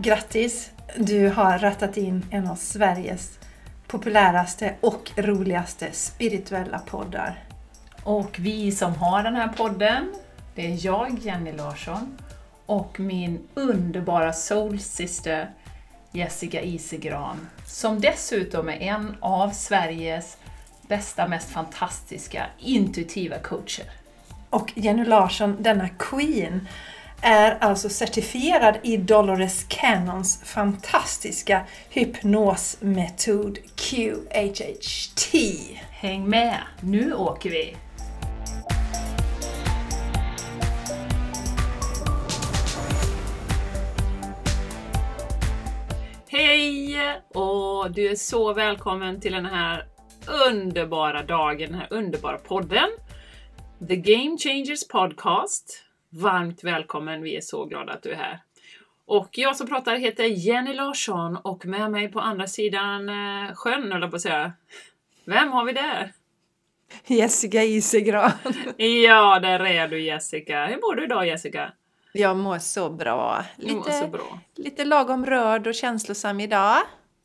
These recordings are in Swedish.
Grattis! Du har rattat in en av Sveriges populäraste och roligaste spirituella poddar. Och vi som har den här podden, det är jag, Jenny Larsson, och min underbara soulsyster Jessica Isegran, som dessutom är en av Sveriges bästa, mest fantastiska intuitiva coacher. Och Jenny Larsson, denna Queen, är alltså certifierad i Dolores Cannons fantastiska hypnosmetod QHHT. Häng med, nu åker vi! Hej! Och du är så välkommen till den här underbara dagen, den här underbara podden. The Game Changers Podcast. Varmt välkommen, vi är så glada att du är här. Och jag som pratar heter Jenny Larsson och med mig på andra sidan eh, sjön, höll jag på att säga. Vem har vi där? Jessica Isegran. Ja, där är du Jessica. Hur mår du idag Jessica? Jag mår så bra. Du mår Lite, så bra. lite lagom rörd och känslosam idag.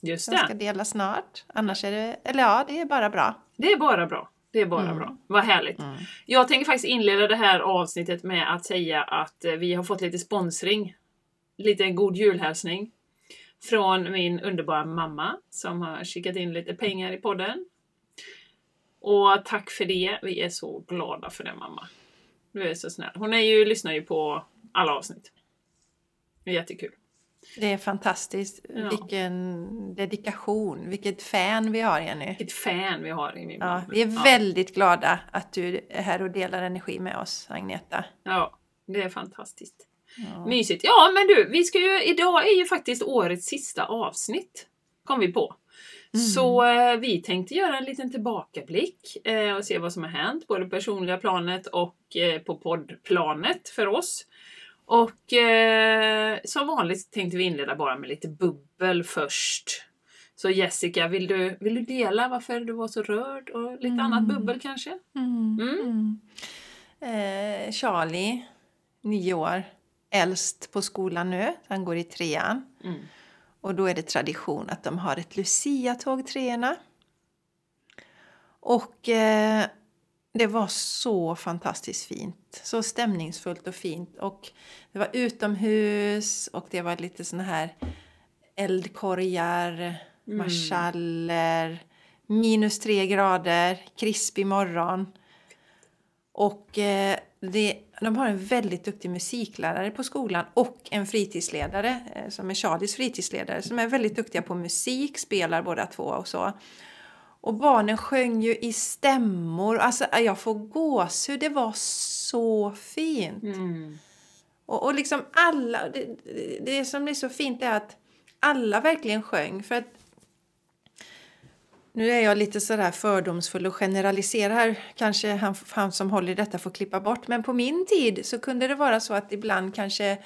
Just Som ska det. dela snart. Annars är det, eller ja, det är bara bra. Det är bara bra. Det är bara Mm. bra. Vad härligt. Jag tänker faktiskt inleda det här avsnittet med att säga att eh, vi har fått lite sponsring. Lite god julhälsning. Från min underbara mamma som har skickat in lite pengar i podden. Och tack för det. Vi är så glada för det mamma. Du är så snäll. Hon är ju, lyssnar ju på alla avsnitt. Det är jättekul. Det är fantastiskt. Ja. Vilken dedikation, vilket fan vi har Jenny. Vilket fan vi har i min Ja, vi är Ja. väldigt glada att du är här och delar energi med oss, Agneta. Ja, det är fantastiskt. Ja. Mysigt. Ja, men du, vi ska ju, idag är ju faktiskt årets sista avsnitt. Kom vi på. Så eh, vi tänkte göra en liten tillbakablick eh, och se vad som har hänt, både på personliga planet och eh, på poddplanet för oss. Och eh, som vanligt tänkte vi inleda bara med lite bubbel först. Så Jessica, vill du, vill du dela varför du var så rörd och lite Mm. annat bubbel kanske? Mm. Mm. Mm. Eh, Charlie, nio år, äldst på skolan nu. Han går i trean. Mm. Och då är det tradition att de har ett Lucia-tåg, treorna. Och eh, det var så fantastiskt fint. Så stämningsfullt och fint. Och det var utomhus och det var lite såna här eldkorgar, marschaller, minus tre grader, krispig morgon. Och eh, det, de har en väldigt duktig musiklärare på skolan och en fritidsledare eh, som är Charlies fritidsledare som är väldigt duktiga på musik, spelar båda två och så. Och barnen sjöng ju i stämmor. Alltså jag får gåshud. Det var så fint. Mm. Och, och liksom alla, det, det- det som är så fint är att alla verkligen sjöng. För att nu är jag lite sådär fördomsfull och generaliserar. Kanske han, han som håller i detta får klippa bort. Men på min tid så kunde det vara så att ibland kanske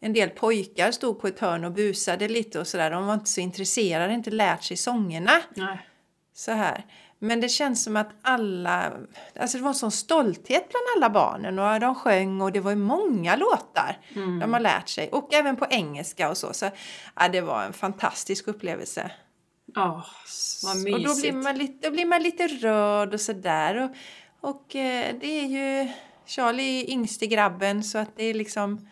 en del pojkar stod på ett hörn och busade lite och sådär. De var inte så intresserade, inte lärt sig sångerna Nej. Så här. Men det känns som att alla, alltså det var en sån stolthet bland alla barnen och de sjöng och det var ju många låtar Mm. de har lärt sig och även på engelska och så. Så ja, det var en fantastisk upplevelse. Ja, vad Och då mysigt. blir man lite, blir man lite rörd och sådär. Och, och eh, det är ju Charlie är yngste grabben så att det är liksom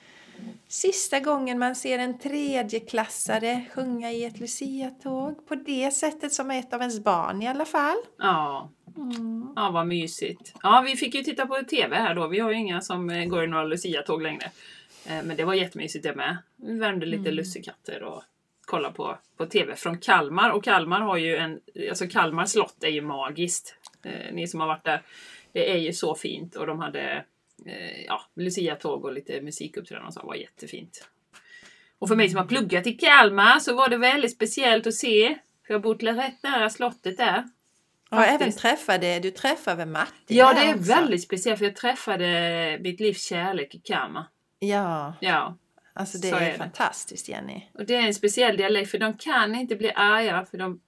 sista gången man ser en tredjeklassare sjunga i ett Lucia-tåg på det sättet som är ett av ens barn i alla fall. Ja. ja, vad mysigt. Ja, vi fick ju titta på TV här då. Vi har ju inga som eh, går i några Lucia-tåg längre. Eh, Men det var jättemysigt det med. Vi värmde lite lussekatter och kollade på, på TV från Kalmar. Och Kalmar har ju en... Alltså Kalmar slott är ju magiskt. Eh, Ni som har varit där. Det är ju så fint och de hade eh, ja, Lucia-tåg och lite musikuppträdanden och så. Det var jättefint. Och för mig som har pluggat i Kalmar så var det väldigt speciellt att se. För jag har bott rätt nära slottet där. Och även träffade, du träffade Martin Ja, det är också. väldigt speciellt för jag träffade mitt livs kärlek i Kalmar. Ja, Ja, alltså det Så är, är det. fantastiskt Jenny. och det är en speciell dialekt för de kan inte bli arga för de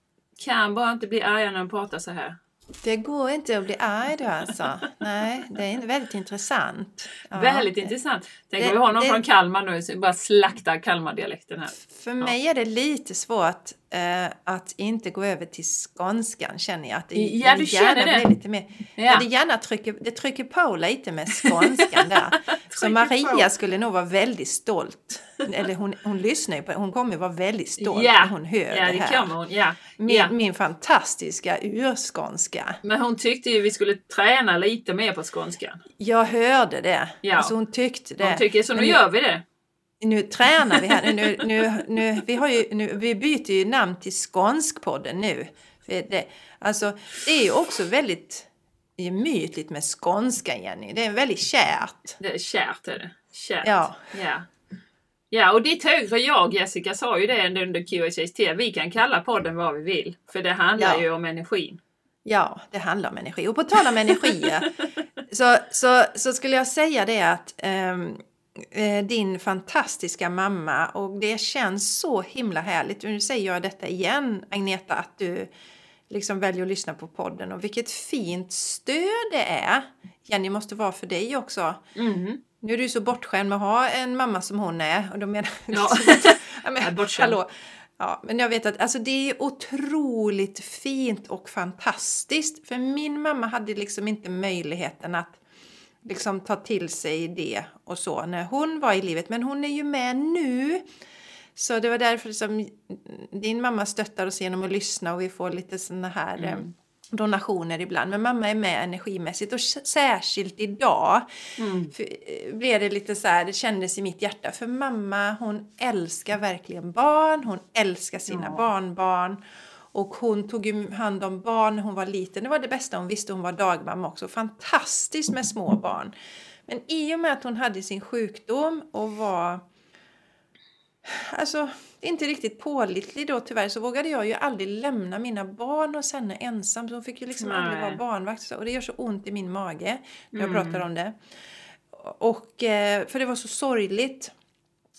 kan bara inte bli arga när de pratar så här. Det går inte att bli arg då alltså. Nej, det är väldigt intressant. Ja, väldigt intressant. Tänk om vi har någon det, från Kalmar nu, så bara slaktar Kalmardialekten här. För mig är det lite svårt eh, att inte gå över till skånskan känner jag. Att det, ja, du känner det? Lite mer, ja. det, gärna trycker, det trycker på lite med skånskan där. Så Maria på. skulle nog vara väldigt stolt. Eller hon, hon lyssnar ju på hon kommer vara väldigt stolt ja. när hon hör ja, det här. hon. Ja. Min, min fantastiska urskånska. Men hon tyckte ju vi skulle träna lite mer på skånskan. Jag hörde det. Ja. Alltså hon tyckte det. Hon tycker så, nu gör vi det nu tränar vi här. Nu, nu, nu, vi, har ju, nu, vi byter ju namn till Skånskpodden nu. För det, alltså, det är ju också väldigt gemytligt med skånska, Jenny. Det är väldigt kärt. Det är kärt, är det. Kärt. Ja. ja. Ja, och ditt högre jag, Jessica, sa ju det under QHST. Vi kan kalla podden vad vi vill. För det handlar ja. ju om energin. Ja, det handlar om energi. Och på tal om energier så, så, så skulle jag säga det att um, din fantastiska mamma och det känns så himla härligt. Nu säger jag detta igen Agneta att du liksom väljer att lyssna på podden och vilket fint stöd det är. Jenny måste vara för dig också. Mm. Nu är du så bortskämd med att ha en mamma som hon är. Och då menar ja. jag men, hallå. Ja, men jag vet att alltså, det är otroligt fint och fantastiskt. För min mamma hade liksom inte möjligheten att liksom ta till sig det och så när hon var i livet. Men hon är ju med nu. Så det var därför som din mamma stöttar oss genom att lyssna och vi får lite såna här mm. Eh, donationer ibland. Men mamma är med energimässigt och särskilt idag mm. för, eh, blev det lite så här, det kändes i mitt hjärta. För mamma hon älskar verkligen barn, hon älskar sina ja. barnbarn. Och hon tog ju hand om barn när hon var liten. Det var det bästa hon visste. Hon var dagmamma också. Fantastiskt med små barn. Men i och med att hon hade sin sjukdom och var alltså, inte riktigt pålitlig då tyvärr så vågade jag ju aldrig lämna mina barn hos henne ensam. Så hon fick ju liksom Nej. aldrig vara barnvakt. Och det gör så ont i min mage när jag mm. pratar om det. Och, eh, för det var så sorgligt.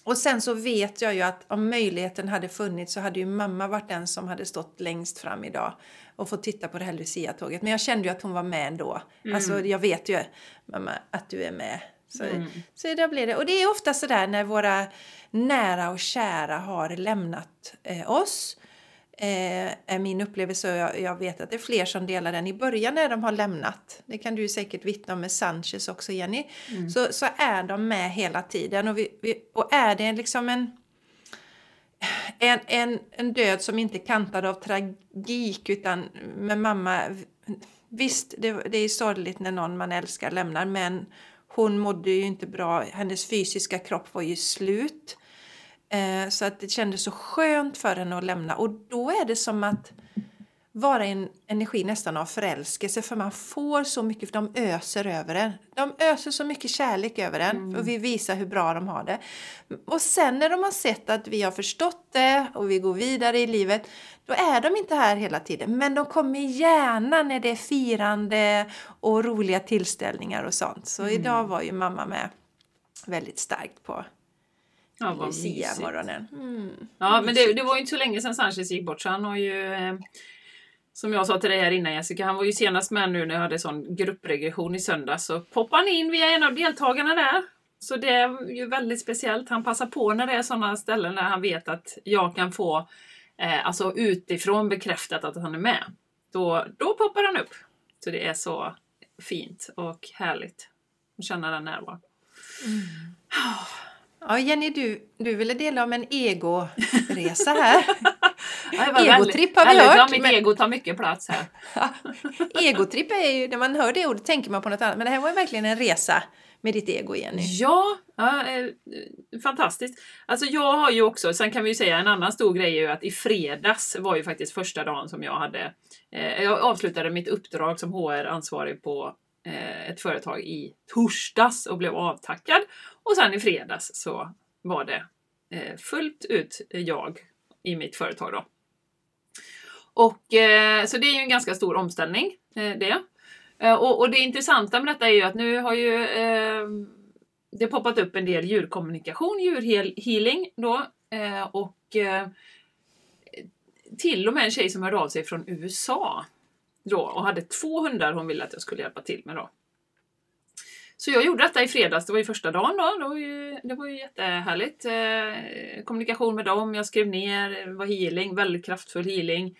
Och sen så vet jag ju att om möjligheten hade funnits så hade ju mamma varit den som hade stått längst fram idag och fått titta på det här Lucia-tåget. Men jag kände ju att hon var med ändå. Mm. Alltså jag vet ju mamma att du är med. Så, mm. så där blir det. Och det är ofta sådär när våra nära och kära har lämnat eh, oss eh, är min upplevelse och jag, jag, vet att det är fler som delar den i början när de har lämnat. Det kan du säkert vittna om med Sanchez också Jenny. Mm. Så, så är de med hela tiden och, vi, vi, och är det liksom en, en, en, en död som inte är kantad av tragik utan med mamma Visst, det, det är sorgligt när någon man älskar lämnar men hon mådde ju inte bra. Hennes fysiska kropp var ju slut. Eh, så att det kändes så skönt för henne att lämna. Och då är det som att vara i en energi nästan av förälskelse för man får så mycket, för de öser över en. De öser så mycket kärlek över en mm. och vi visar hur bra de har det. Och sen när de har sett att vi har förstått det och vi går vidare i livet, då är de inte här hela tiden. Men de kommer gärna när det är firande och roliga tillställningar och sånt. Så mm. idag var ju mamma med väldigt starkt på Ja, vad Lucia-morgonen. Mm. Ja, men det, det, var ju inte så länge sedan Sanchez gick bort så han har ju eh, som jag sa till dig här innan Jessica, han var ju senast med nu när jag hade sån gruppregression i söndags. Så poppade han in via en av deltagarna där. Så det är ju väldigt speciellt. Han passar på när det är sådana ställen där han vet att jag kan få eh, alltså utifrån bekräftat att han är med. Då, då poppar han upp. Så det är så fint och härligt att känna den närvaron. Mm. Ja, Jenny, du, du ville dela om en egoresa här. Egotripp har vi hört. Mitt men... ego tar mycket plats här. Egotripp är ju, när man hör det ordet tänker man på något annat. Men det här var verkligen en resa med ditt ego, Jenny. Ja, ja eh, fantastiskt. Alltså jag har ju också, sen kan vi ju säga en annan stor grej är ju att i fredags var ju faktiskt första dagen som jag hade, eh, jag avslutade mitt uppdrag som HR-ansvarig på eh, ett företag i torsdags och blev avtackad. Och sen i fredags så var det eh, fullt ut jag i mitt företag då. Och eh, så det är ju en ganska stor omställning eh, det. Eh, och, och, det intressanta med detta är ju att nu har ju eh, det poppat upp en del djurkommunikation, djurhealing då eh, och eh, till och med en tjej som hörde av sig från USA Då, och hade två hundar hon ville att jag skulle hjälpa till med. Då. Så jag gjorde detta i fredags, det var ju första dagen då. Det var ju, det var ju jättehärligt. Eh, kommunikation med dem, jag skrev ner, det var healing, väldigt kraftfull healing.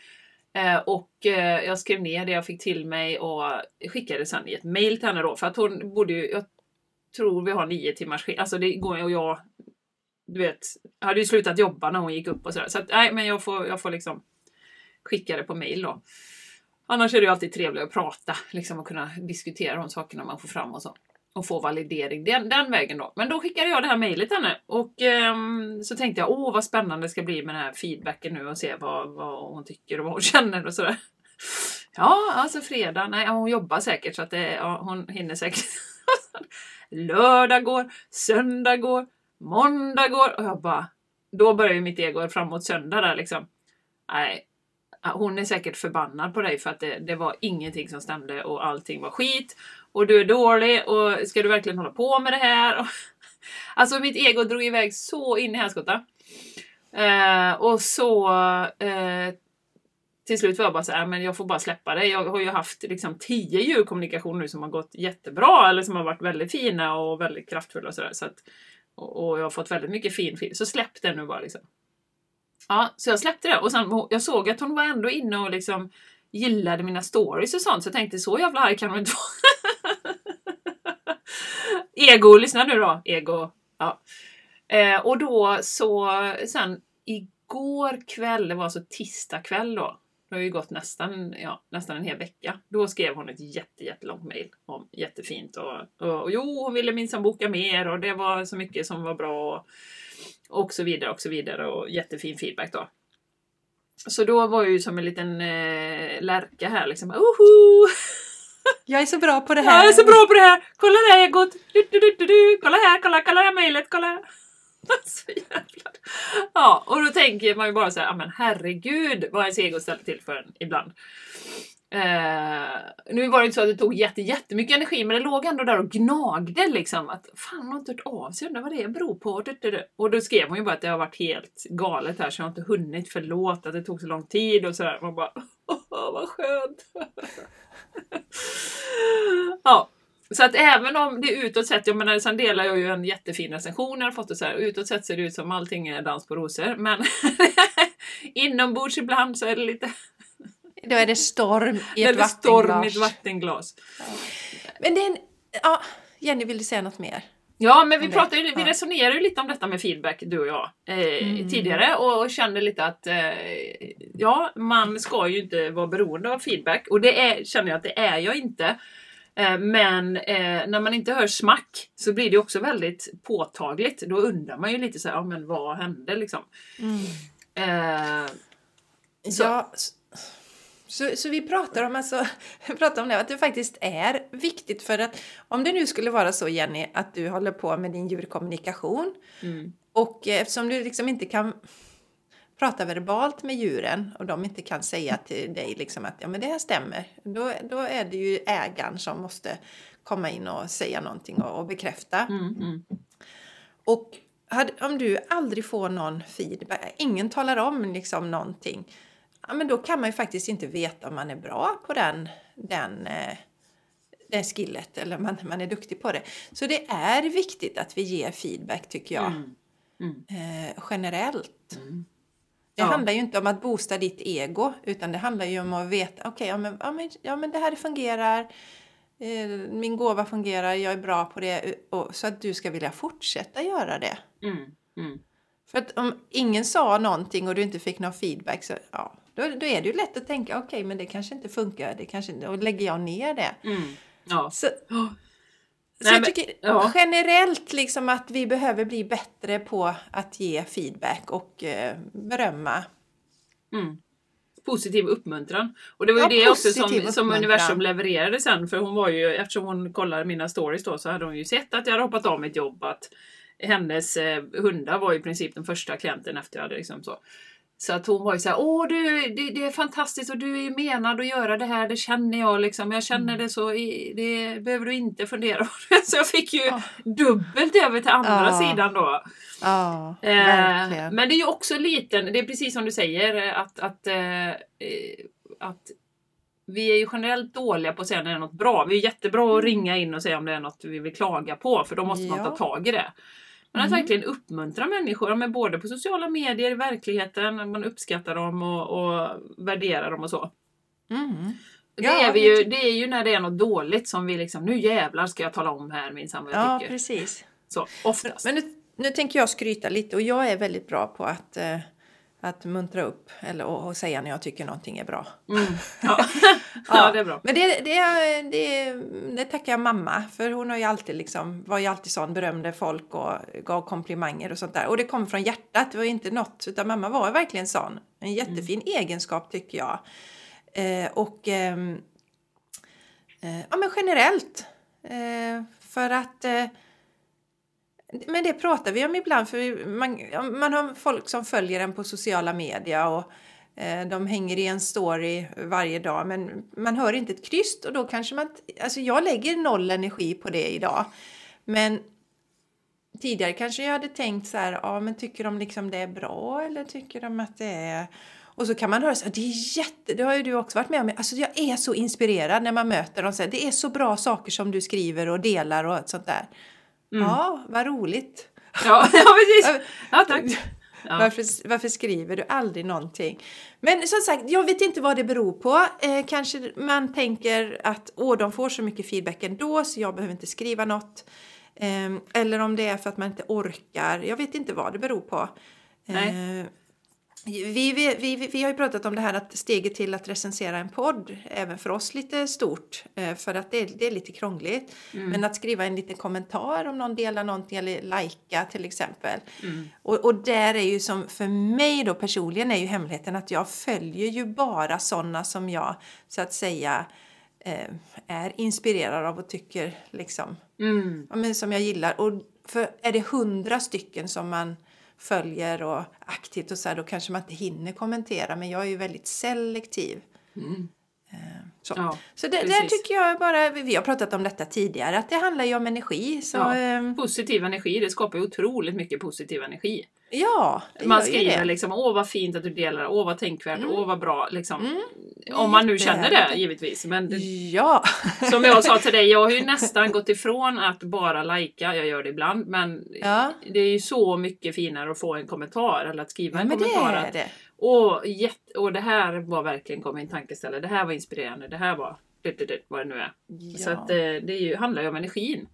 Eh, och eh, jag skrev ner det jag fick till mig och skickade sen i ett mail till henne då. För att hon borde ju, jag tror vi har nio timmars skill- Alltså det går och jag, du vet, hade ju slutat jobba när hon gick upp och sådär. Så att nej, men jag får, jag får liksom skicka det på mail då. Annars är det ju alltid trevligt att prata liksom och kunna diskutera de sakerna man får fram och så. Och få validering den, den vägen då. Men då skickade jag det här mejlet till henne och um, så tänkte jag åh vad spännande det ska bli med den här feedbacken nu och se vad, vad hon tycker och vad hon känner och sådär. Ja, alltså fredag, nej hon jobbar säkert så att det, ja, hon hinner säkert. Lördag går, söndag går, måndag går och jag bara, då börjar ju mitt ego framåt söndag där liksom. Nej, hon är säkert förbannad på dig för att det, det, var ingenting som stämde och allting var skit. Och du är dålig och ska du verkligen hålla på med det här? Alltså mitt ego drog iväg så in i helskotta. Eh, och så eh, till slut var jag bara så här, äh, men jag får bara släppa det. Jag har ju haft liksom tio djurkommunikationer nu som har gått jättebra eller som har varit väldigt fina och väldigt kraftfulla och sådär. Så att, och, och jag har fått väldigt mycket fin film. Så släpp det nu bara liksom. Ja, så jag släppte det och sen jag såg att hon var ändå inne och liksom gillade mina stories och sånt så jag tänkte så jävla arg kan hon inte vara. Ego, lyssna nu då, ego. Ja. Eh, och då så sen igår kväll, det var alltså tisdag kväll då, det har ju gått nästan, ja, nästan en hel vecka. Då skrev hon ett jätte, jättelångt mejl om jättefint och, och, och jo, hon ville minsann boka mer och det var så mycket som var bra. Och, och så vidare och så vidare och jättefin feedback då. Så då var jag ju som en liten eh, lärka här liksom. Oho! Jag är så bra på det här! Jag är så bra på det här! Kolla det här egot! Du, du, du, du, du. Kolla här, kolla, kolla det här mejlet, kolla här! så jävlar. Ja, och då tänker man ju bara så här, men herregud vad ens ego ställer till för en ibland. Uh, nu var det inte så att det tog jätte, jättemycket energi men det låg ändå där och gnagde liksom. Att fan hon har inte hört av sig, undrar vad det beror på. Och då skrev hon ju bara att det har varit helt galet här så jag har inte hunnit, förlåt att det tog så lång tid och sådär. Man bara, åh vad skönt. ja, så att även om det utåt sett, jag menar sen delar jag ju en jättefin recension jag har fått och så här, utåt sett ser det ut som allting är dans på rosor men inombords ibland så är det lite då är det storm i ett vattenglas. storm i ett vattenglas. Ja. Men det är en, ja, Jenny, vill du säga något mer? Ja, men vi, pratade, vi resonerade ju lite om detta med feedback, du och jag, eh, mm. tidigare och kände lite att eh, ja, man ska ju inte vara beroende av feedback och det är, känner jag att det är jag inte. Eh, men eh, när man inte hör smack så blir det också väldigt påtagligt. Då undrar man ju lite så här, ja men vad hände liksom? Mm. Eh, så. Ja, så, så vi pratar om, alltså, pratar om det, att det faktiskt är viktigt för att om det nu skulle vara så Jenny att du håller på med din djurkommunikation mm. och eftersom du liksom inte kan prata verbalt med djuren och de inte kan säga till dig liksom att ja men det här stämmer, då, då är det ju ägaren som måste komma in och säga någonting och, och bekräfta. Mm, mm. Och hade, om du aldrig får någon feedback, ingen talar om liksom någonting ja, men då kan man ju faktiskt inte veta om man är bra på den, den, eh, den skillet eller man, man är duktig på det. Så det är viktigt att vi ger feedback tycker jag. Mm. Mm. Eh, generellt. Mm. Det ja. handlar ju inte om att boosta ditt ego utan det handlar ju om att veta, okej, okay, ja, men, ja, men, ja men det här fungerar, eh, min gåva fungerar, jag är bra på det, och, så att du ska vilja fortsätta göra det. Mm. Mm. För att om ingen sa någonting och du inte fick någon feedback så ja, då, då är det ju lätt att tänka okej okay, men det kanske inte funkar, det kanske och lägger jag ner det. Mm. Ja. Så, oh. Så Nej, jag tycker men, ja. generellt liksom att vi behöver bli bättre på att ge feedback och eh, berömma. Mm. Positiv uppmuntran. Och det var ju ja, det också som, som universum levererade sen. För hon var ju, eftersom hon kollade mina stories då, så hade hon ju sett att jag hade hoppat av mitt jobb. Att hennes eh, hundar var i princip den första klienten efter jag hade liksom så. Så att hon var ju såhär, åh du, det, det, är fantastiskt och du är menad att göra det här, det känner jag liksom. Jag känner mm. det så, det behöver du inte fundera på. Så jag fick ju oh. dubbelt över till andra oh. sidan då. Oh, eh, men det är ju också liten, det är precis som du säger, att, att, eh, att vi är ju generellt dåliga på att säga när det är något bra. Vi är jättebra att ringa in och säga om det är något vi vill klaga på, för då måste man Ja. ta tag i det. Men att Mm. verkligen uppmuntra människor, men både på sociala medier, i verkligheten, man uppskattar dem och, och värderar dem och så. Mm. Det, Ja, är vi ju, det är ju när det är något dåligt som vi liksom, nu jävlar ska jag tala om här minsann vad jag Ja, tycker. precis. Så, oftast. Men nu, nu tänker jag skryta lite och jag är väldigt bra på att, eh, att muntra upp eller och, och säga när jag tycker någonting är bra. Mm. Ja. ja, det är bra. Men det, det, det, det tackar jag mamma för hon har ju alltid liksom, var ju alltid sån, berömde folk och gav komplimanger och sånt där. Och det kom från hjärtat, det var inte något, utan mamma var verkligen sån. En jättefin egenskap tycker jag. Eh, och ehm, eh, ja men generellt. Eh, för att eh, men det pratar vi om ibland, för man, man har folk som följer en på sociala medier och eh, de hänger i en story varje dag, men man hör inte ett kryst och då kanske man... Alltså jag lägger noll energi på det idag. Men tidigare kanske jag hade tänkt så här, ja men tycker de liksom det är bra eller tycker de att det är... Och så kan man höra så här, det är jätte... Det har ju du också varit med om. Alltså jag är så inspirerad när man möter dem. Så här, det är så bra saker som du skriver och delar och sånt där. Ja, vad roligt. Ja, ja precis. Ja, tack. Ja. Varför, varför skriver du aldrig någonting? Men som sagt, jag vet inte vad det beror på. Eh, kanske man tänker att åh, de får så mycket feedback ändå så jag behöver inte skriva något. Eh, eller om det är för att man inte orkar. Jag vet inte vad det beror på. Nej. Eh, vi, vi, vi, vi har ju pratat om det här att steget till att recensera en podd även för oss lite stort eh, för att det är, det är lite krångligt. Men att skriva en liten kommentar om någon delar någonting eller lajka till exempel. Och, och där är ju som för mig då personligen är ju hemligheten att jag följer ju bara sådana som jag så att säga eh, är inspirerad av och tycker liksom Mm. ja, men som jag gillar. Och för är det hundra stycken som man följer och aktivt och så här, då kanske man inte hinner kommentera. Men jag är ju väldigt selektiv. Eh, Så, Ja, så det, där tycker jag bara, vi har pratat om detta tidigare, att det handlar ju om energi. Så Ja. ja, Positiv energi, det skapar ju otroligt mycket positiv energi. Ja det Man skriver det. liksom, åh vad fint att du delar, åh vad tänkvärt, Mm. åh vad bra. Liksom. Mm. Om man nu Det känner det det. givetvis. Men det, Ja. som jag sa till dig, jag har ju nästan gått ifrån att bara lajka, jag gör det ibland, men Ja. det är ju så mycket finare att få en kommentar eller att skriva ja, en men det kommentar. är att, det. Åh, jätte, åh, det här var verkligen kom min tankeställare, det här var inspirerande, det här var det, det, det, vad det nu är. Så Ja. att eh, det är ju, handlar ju om energin.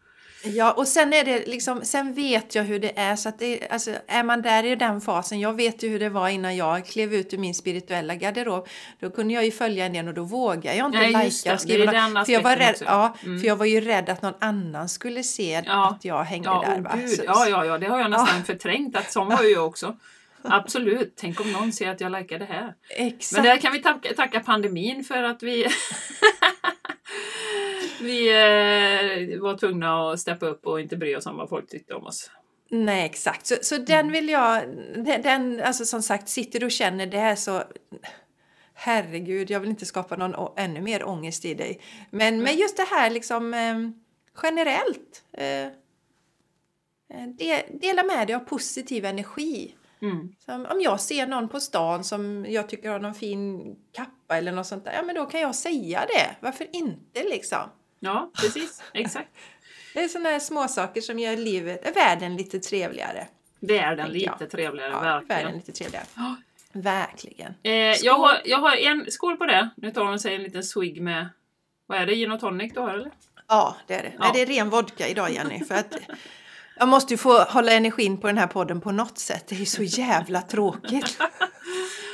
Ja, och sen är det liksom, sen vet jag hur det är. Så att det, alltså, är man där i den fasen, jag vet ju hur det var innan jag klev ut ur min spirituella garderob. Då kunde jag ju följa en del och då vågade jag inte Nej, lajka och skriva Det något. För jag, var rädd, ja, Mm. för jag var ju rädd att någon annan skulle se Ja. att jag hängde Ja, där. Va? gud. Så- ja, ja, ja, det har jag nästan förträngt att sån var ju jag också. Absolut, tänk om någon ser att jag likar det här. Exakt. Men där kan vi tacka, tacka pandemin för att vi vi eh, var tvungna att steppa upp och inte bry oss om vad folk tyckte om oss. Nej, exakt. Så, så den vill jag... Den, den, alltså som sagt, sitter du och känner det här så... Herregud, jag vill inte skapa någon ännu mer ångest i dig. Men, men just det här liksom eh, generellt. Eh, de, dela med dig av positiv energi. Mm. Om jag ser någon på stan som jag tycker har någon fin kappa eller något sånt där, ja men då kan jag säga det. Varför inte liksom? Ja, precis. Exakt. Det är sådana här små saker som gör livet, världen lite trevligare. Det är den Tänker jag. lite trevligare, Ja, verkligen. världen lite trevligare. Ja. Verkligen. Eh, jag, har, jag har en skål på det. Nu tar man sig en liten swig med, vad är det, gin och tonic du har eller? Ja, det är det. Ja. Nej, det är ren vodka idag, Jenny. För att jag måste ju få hålla energin på den här podden på något sätt. Det är ju så jävla tråkigt.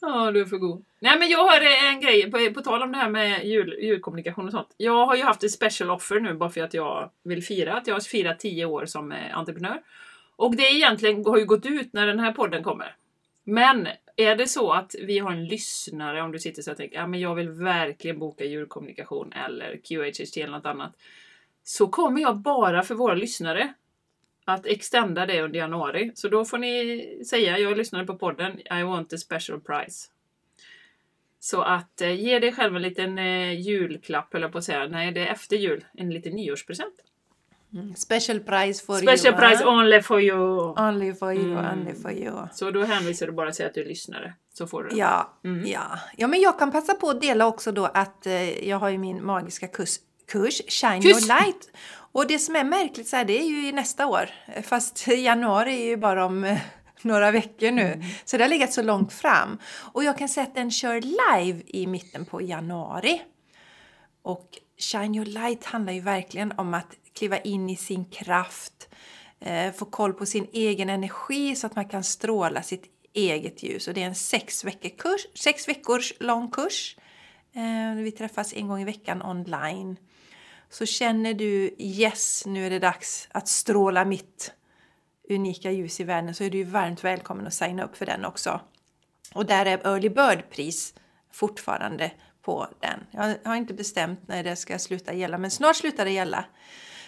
Ja, du är för god. Nej, men jag har en grej, på, på tal om det här med jul, julkommunikation och sånt. Jag har ju haft ett special offer nu bara för att jag vill fira, att jag har firat 10 år som eh, entreprenör. Och det egentligen har ju gått ut när den här podden kommer. Men är det så att vi har en lyssnare, om du sitter så och tänker, ja men jag vill verkligen boka julkommunikation eller QHHT eller något annat. Så kommer jag bara för våra lyssnare att extenda det under januari. Så då får ni säga, jag lyssnade på podden, I want a special price. Så att eh, ge dig själv en liten eh, julklapp, eller på att säga. Nej, det är efter jul. En liten nyårspresent. Special price for Special you. price huh? only for you. Only for you, Mm. only for you. Så då hänvisar du bara till att du är lyssnare. Så får du det. Ja, Mm. ja. ja, men jag kan passa på att dela också då att eh, jag har ju min magiska kurs, kurs Shine. Your Light. Och det som är märkligt så här, det är ju i nästa år. Fast januari är ju bara om eh, några veckor nu. Mm. Så det har legat så långt fram. Och jag kan säga att den kör live i mitten på januari. Och Shine Your Light handlar ju verkligen om att kliva in i sin kraft, eh, få koll på sin egen energi så att man kan stråla sitt eget ljus. Och det är en sex, veckor kurs, sex veckors lång kurs. Eh, vi träffas en gång i veckan online. Så känner du yes, nu är det dags att stråla mitt unika ljus i världen så är du varmt välkommen att signa upp för den också. Och där är early bird-pris fortfarande på den. Jag har inte bestämt när det ska sluta gälla, men snart slutar det gälla.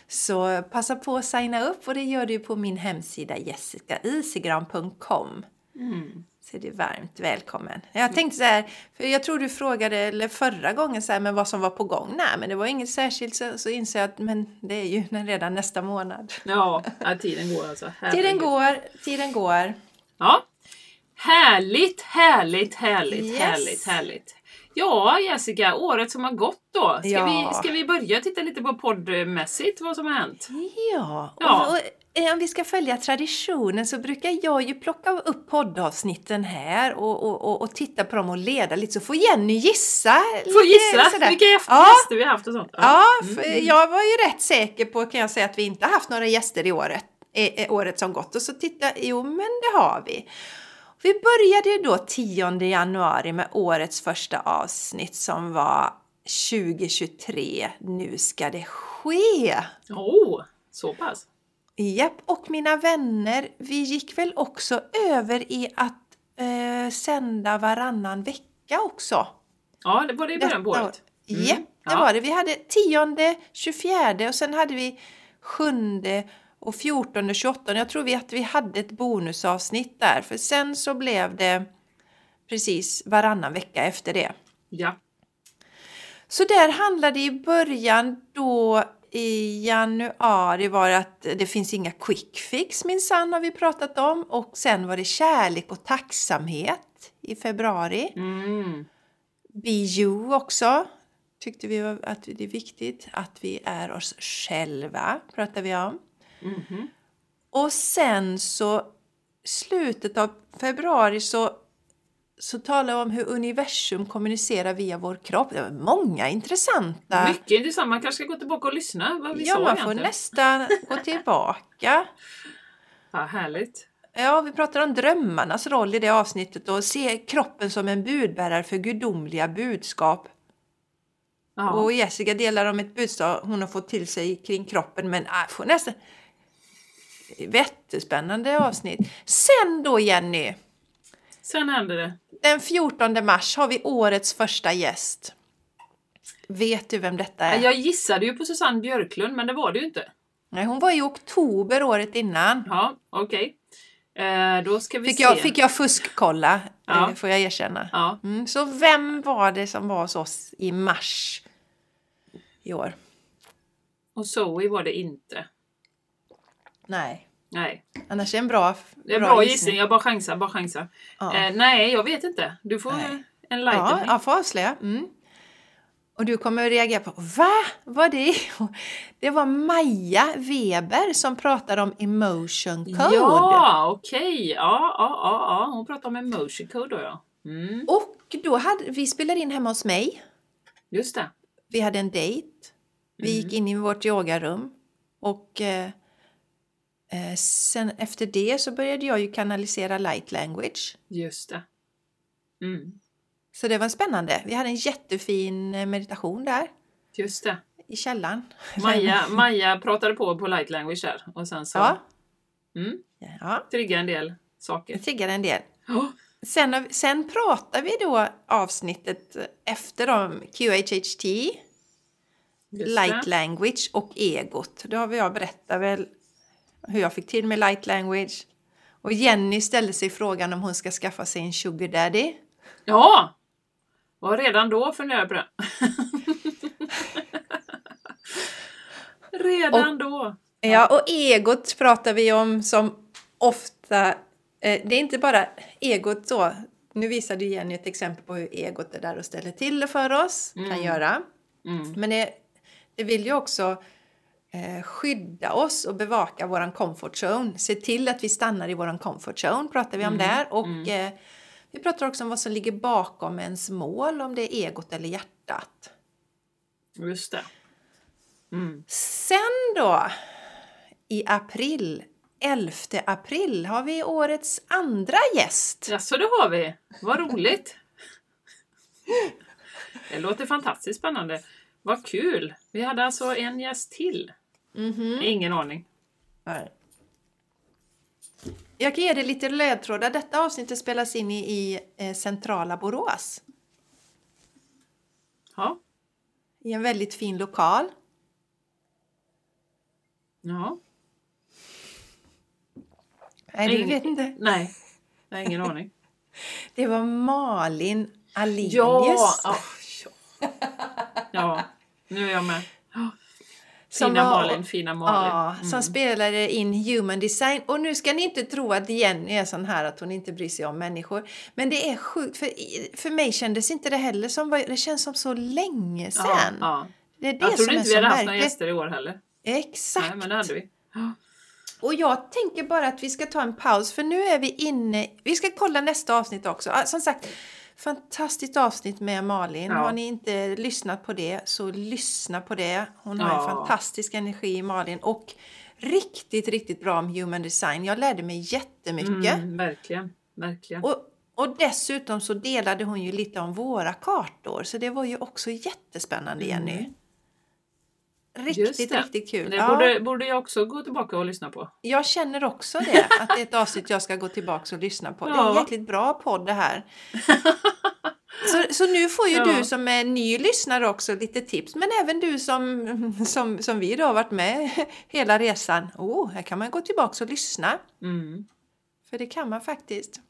Så passa på att signa upp och det gör du på min hemsida jessicaisigran.com. Så är du varmt välkommen. Jag tänkte så här, för jag tror du frågade eller förra gången så här, men vad som var på gång. Nej, men det var inget särskilt så, så inser jag att men det är ju redan nästa månad. Ja, tiden går alltså. Tiden Herregud. går, tiden går. Ja. Härligt, härligt, härligt, Yes. härligt, härligt. Ja, Jessica, året som har gått då. Ska, Ja. vi, ska vi börja titta lite på poddmässigt vad som har hänt? Ja, Ja. Och, och om vi ska följa traditionen så brukar jag ju plocka upp poddavsnitten här och, och, och, och titta på dem och leda lite så får Jenny gissa. Får gissa sådär. vilka Ja. gäster vi har haft och sånt. Ja, för jag var ju rätt säker på kan jag säga att vi inte haft några gäster i året, eh, eh, året som gått. Och så titta, jo men det har vi. Vi började då 10 januari med årets första avsnitt som var 2023. Nu ska det ske! Oh, så pass. Japp, och mina vänner, vi gick väl också över i att eh, sända varannan vecka också. Ja, det var det i början på året. år. Mm, Japp, det ja. var det. Vi hade 10, 24 och sen hade vi 7 och 14 och 28. Jag tror vi att vi hade ett bonusavsnitt där för sen så blev det precis varannan vecka efter det. Ja. Så där handlade i början då i januari var att det finns inga quick fix minsann har vi pratat om och sen var det kärlek och tacksamhet i februari. Mm. Be you också tyckte vi var att det är viktigt att vi är oss själva pratar vi om. Mhm. Och sen så slutet av februari så så talar vi om hur universum kommunicerar via vår kropp. Det var många intressanta... Mycket intressant. Man kanske ska gå tillbaka och lyssna vad vi ja, sa man får egentligen. nästan gå tillbaka. Ja, härligt. Ja, vi pratar om drömmarnas roll i det avsnittet och se kroppen som en budbärare för gudomliga budskap. Ja. Och Jessica delar om ett budskap hon har fått till sig kring kroppen men äh, får nästan... Jättespännande avsnitt. Sen då Jenny, Sen hände det. Den 14 mars har vi årets första gäst. Vet du vem detta är? Jag gissade ju på Susanne Björklund, men det var det ju inte. Nej, hon var i oktober året innan. Ja, okej. Eh, då ska vi Fick se. jag, fick jag fuskkolla, Ja. eh, får jag erkänna. Ja. Mm, så vem var det som var hos oss i mars i år? Och Zoe var det inte. Nej, Nej. annars är en bra, är en bra gissning. Jag bara chansar, bara chansar. Ja. Eh, nej, jag vet inte. Du får Nej. en lighten. Ja, jag får avslöja. Mm. Och du kommer att reagera på Va? Vad det? Det var Maja Weber som pratade om emotion code. Ja, okej. Ja, ja, ja, ja. Hon pratar om emotion code då ja. Mm, Och då hade vi spelade in hemma hos mig. just det. Vi hade en dejt. Vi gick in i vårt yogarum. Och eh, eh, sen efter det så började jag ju kanalisera light language. Just det. Mm, Så det var spännande. Vi hade en jättefin eh, meditation där just det. i källaren. Maja, Maja pratade på på light language där och sen så Ja, mm, ja, triggade en del saker. det triggade en del. Oh, Sen, sen pratar vi då avsnittet efter om QHHT, just light det. language och egot. Då har vi jag berättat väl hur jag fick till med light language. Och Jenny ställde sig frågan om hon ska skaffa sig en sugar daddy. Ja! Var redan då funderade jag på det. redan då. Ja, och egot pratar vi om som ofta... Eh, det är inte bara egot så. Nu visade Jenny ett exempel på hur egot är där och ställer till det för oss. Kan Mm. göra. Mm. Men det, det vill ju också skydda oss och bevaka våran comfort zone. Se till att vi stannar i våran comfort zone pratar vi om Mm, där. Och mm. eh, vi pratar också om vad som ligger bakom ens mål, om det är egot eller hjärtat. Just det. Mm. Sen då, i april, 11 april, har vi årets andra gäst. Jaså, det har vi. Vad roligt! Det låter fantastiskt spännande. Vad kul! Vi hade alltså en gäst till. Mhm. Ingen aning. Nej. Jag kan ge dig lite ledtrådar. Detta avsnittet spelas in i, i eh, centrala Borås. Ja. I en väldigt fin lokal. ja. Nej, du Ingen- vet inte. Nej. Har ingen aning. Det var Malin Alinius. Ja! ah, ja. Ja, nu är jag med. Som Fina var- Malin, fina Malin. Ja, som Mm. spelade in Human Design. Och nu ska ni inte tro att Jenny är sån här att hon inte bryr sig om människor. Men det är sjukt, för, för mig kändes inte det heller som, det känns som så länge sedan. Ja, ja. Det är det Jag som trodde inte vi hade haft några gäster i år heller. Exakt. Nej, men det hade vi. Ja. Och jag tänker bara att vi ska ta en paus för nu är vi inne, vi ska kolla nästa avsnitt också. Som sagt, fantastiskt avsnitt med Malin. Ja. Har ni inte lyssnat på det så lyssna på det. Hon har en fantastisk energi Malin och riktigt, riktigt bra om human design. Jag lärde mig jättemycket. Mm, verkligen, verkligen. Och, och dessutom så delade hon ju lite om våra kartor så det var ju också jättespännande Jenny. Mm. Riktigt, riktigt kul. Det Ja. borde, borde jag också gå tillbaka och lyssna på. Jag känner också det, att det är ett avsnitt jag ska gå tillbaka och lyssna på. Det är en Ja. jäkligt bra podd det här. Så, så nu får ju Ja. du som är ny lyssnare också lite tips, men även du som, som, som vi då har varit med hela resan. Oh, här kan man gå tillbaka och lyssna, Mm. för det kan man faktiskt.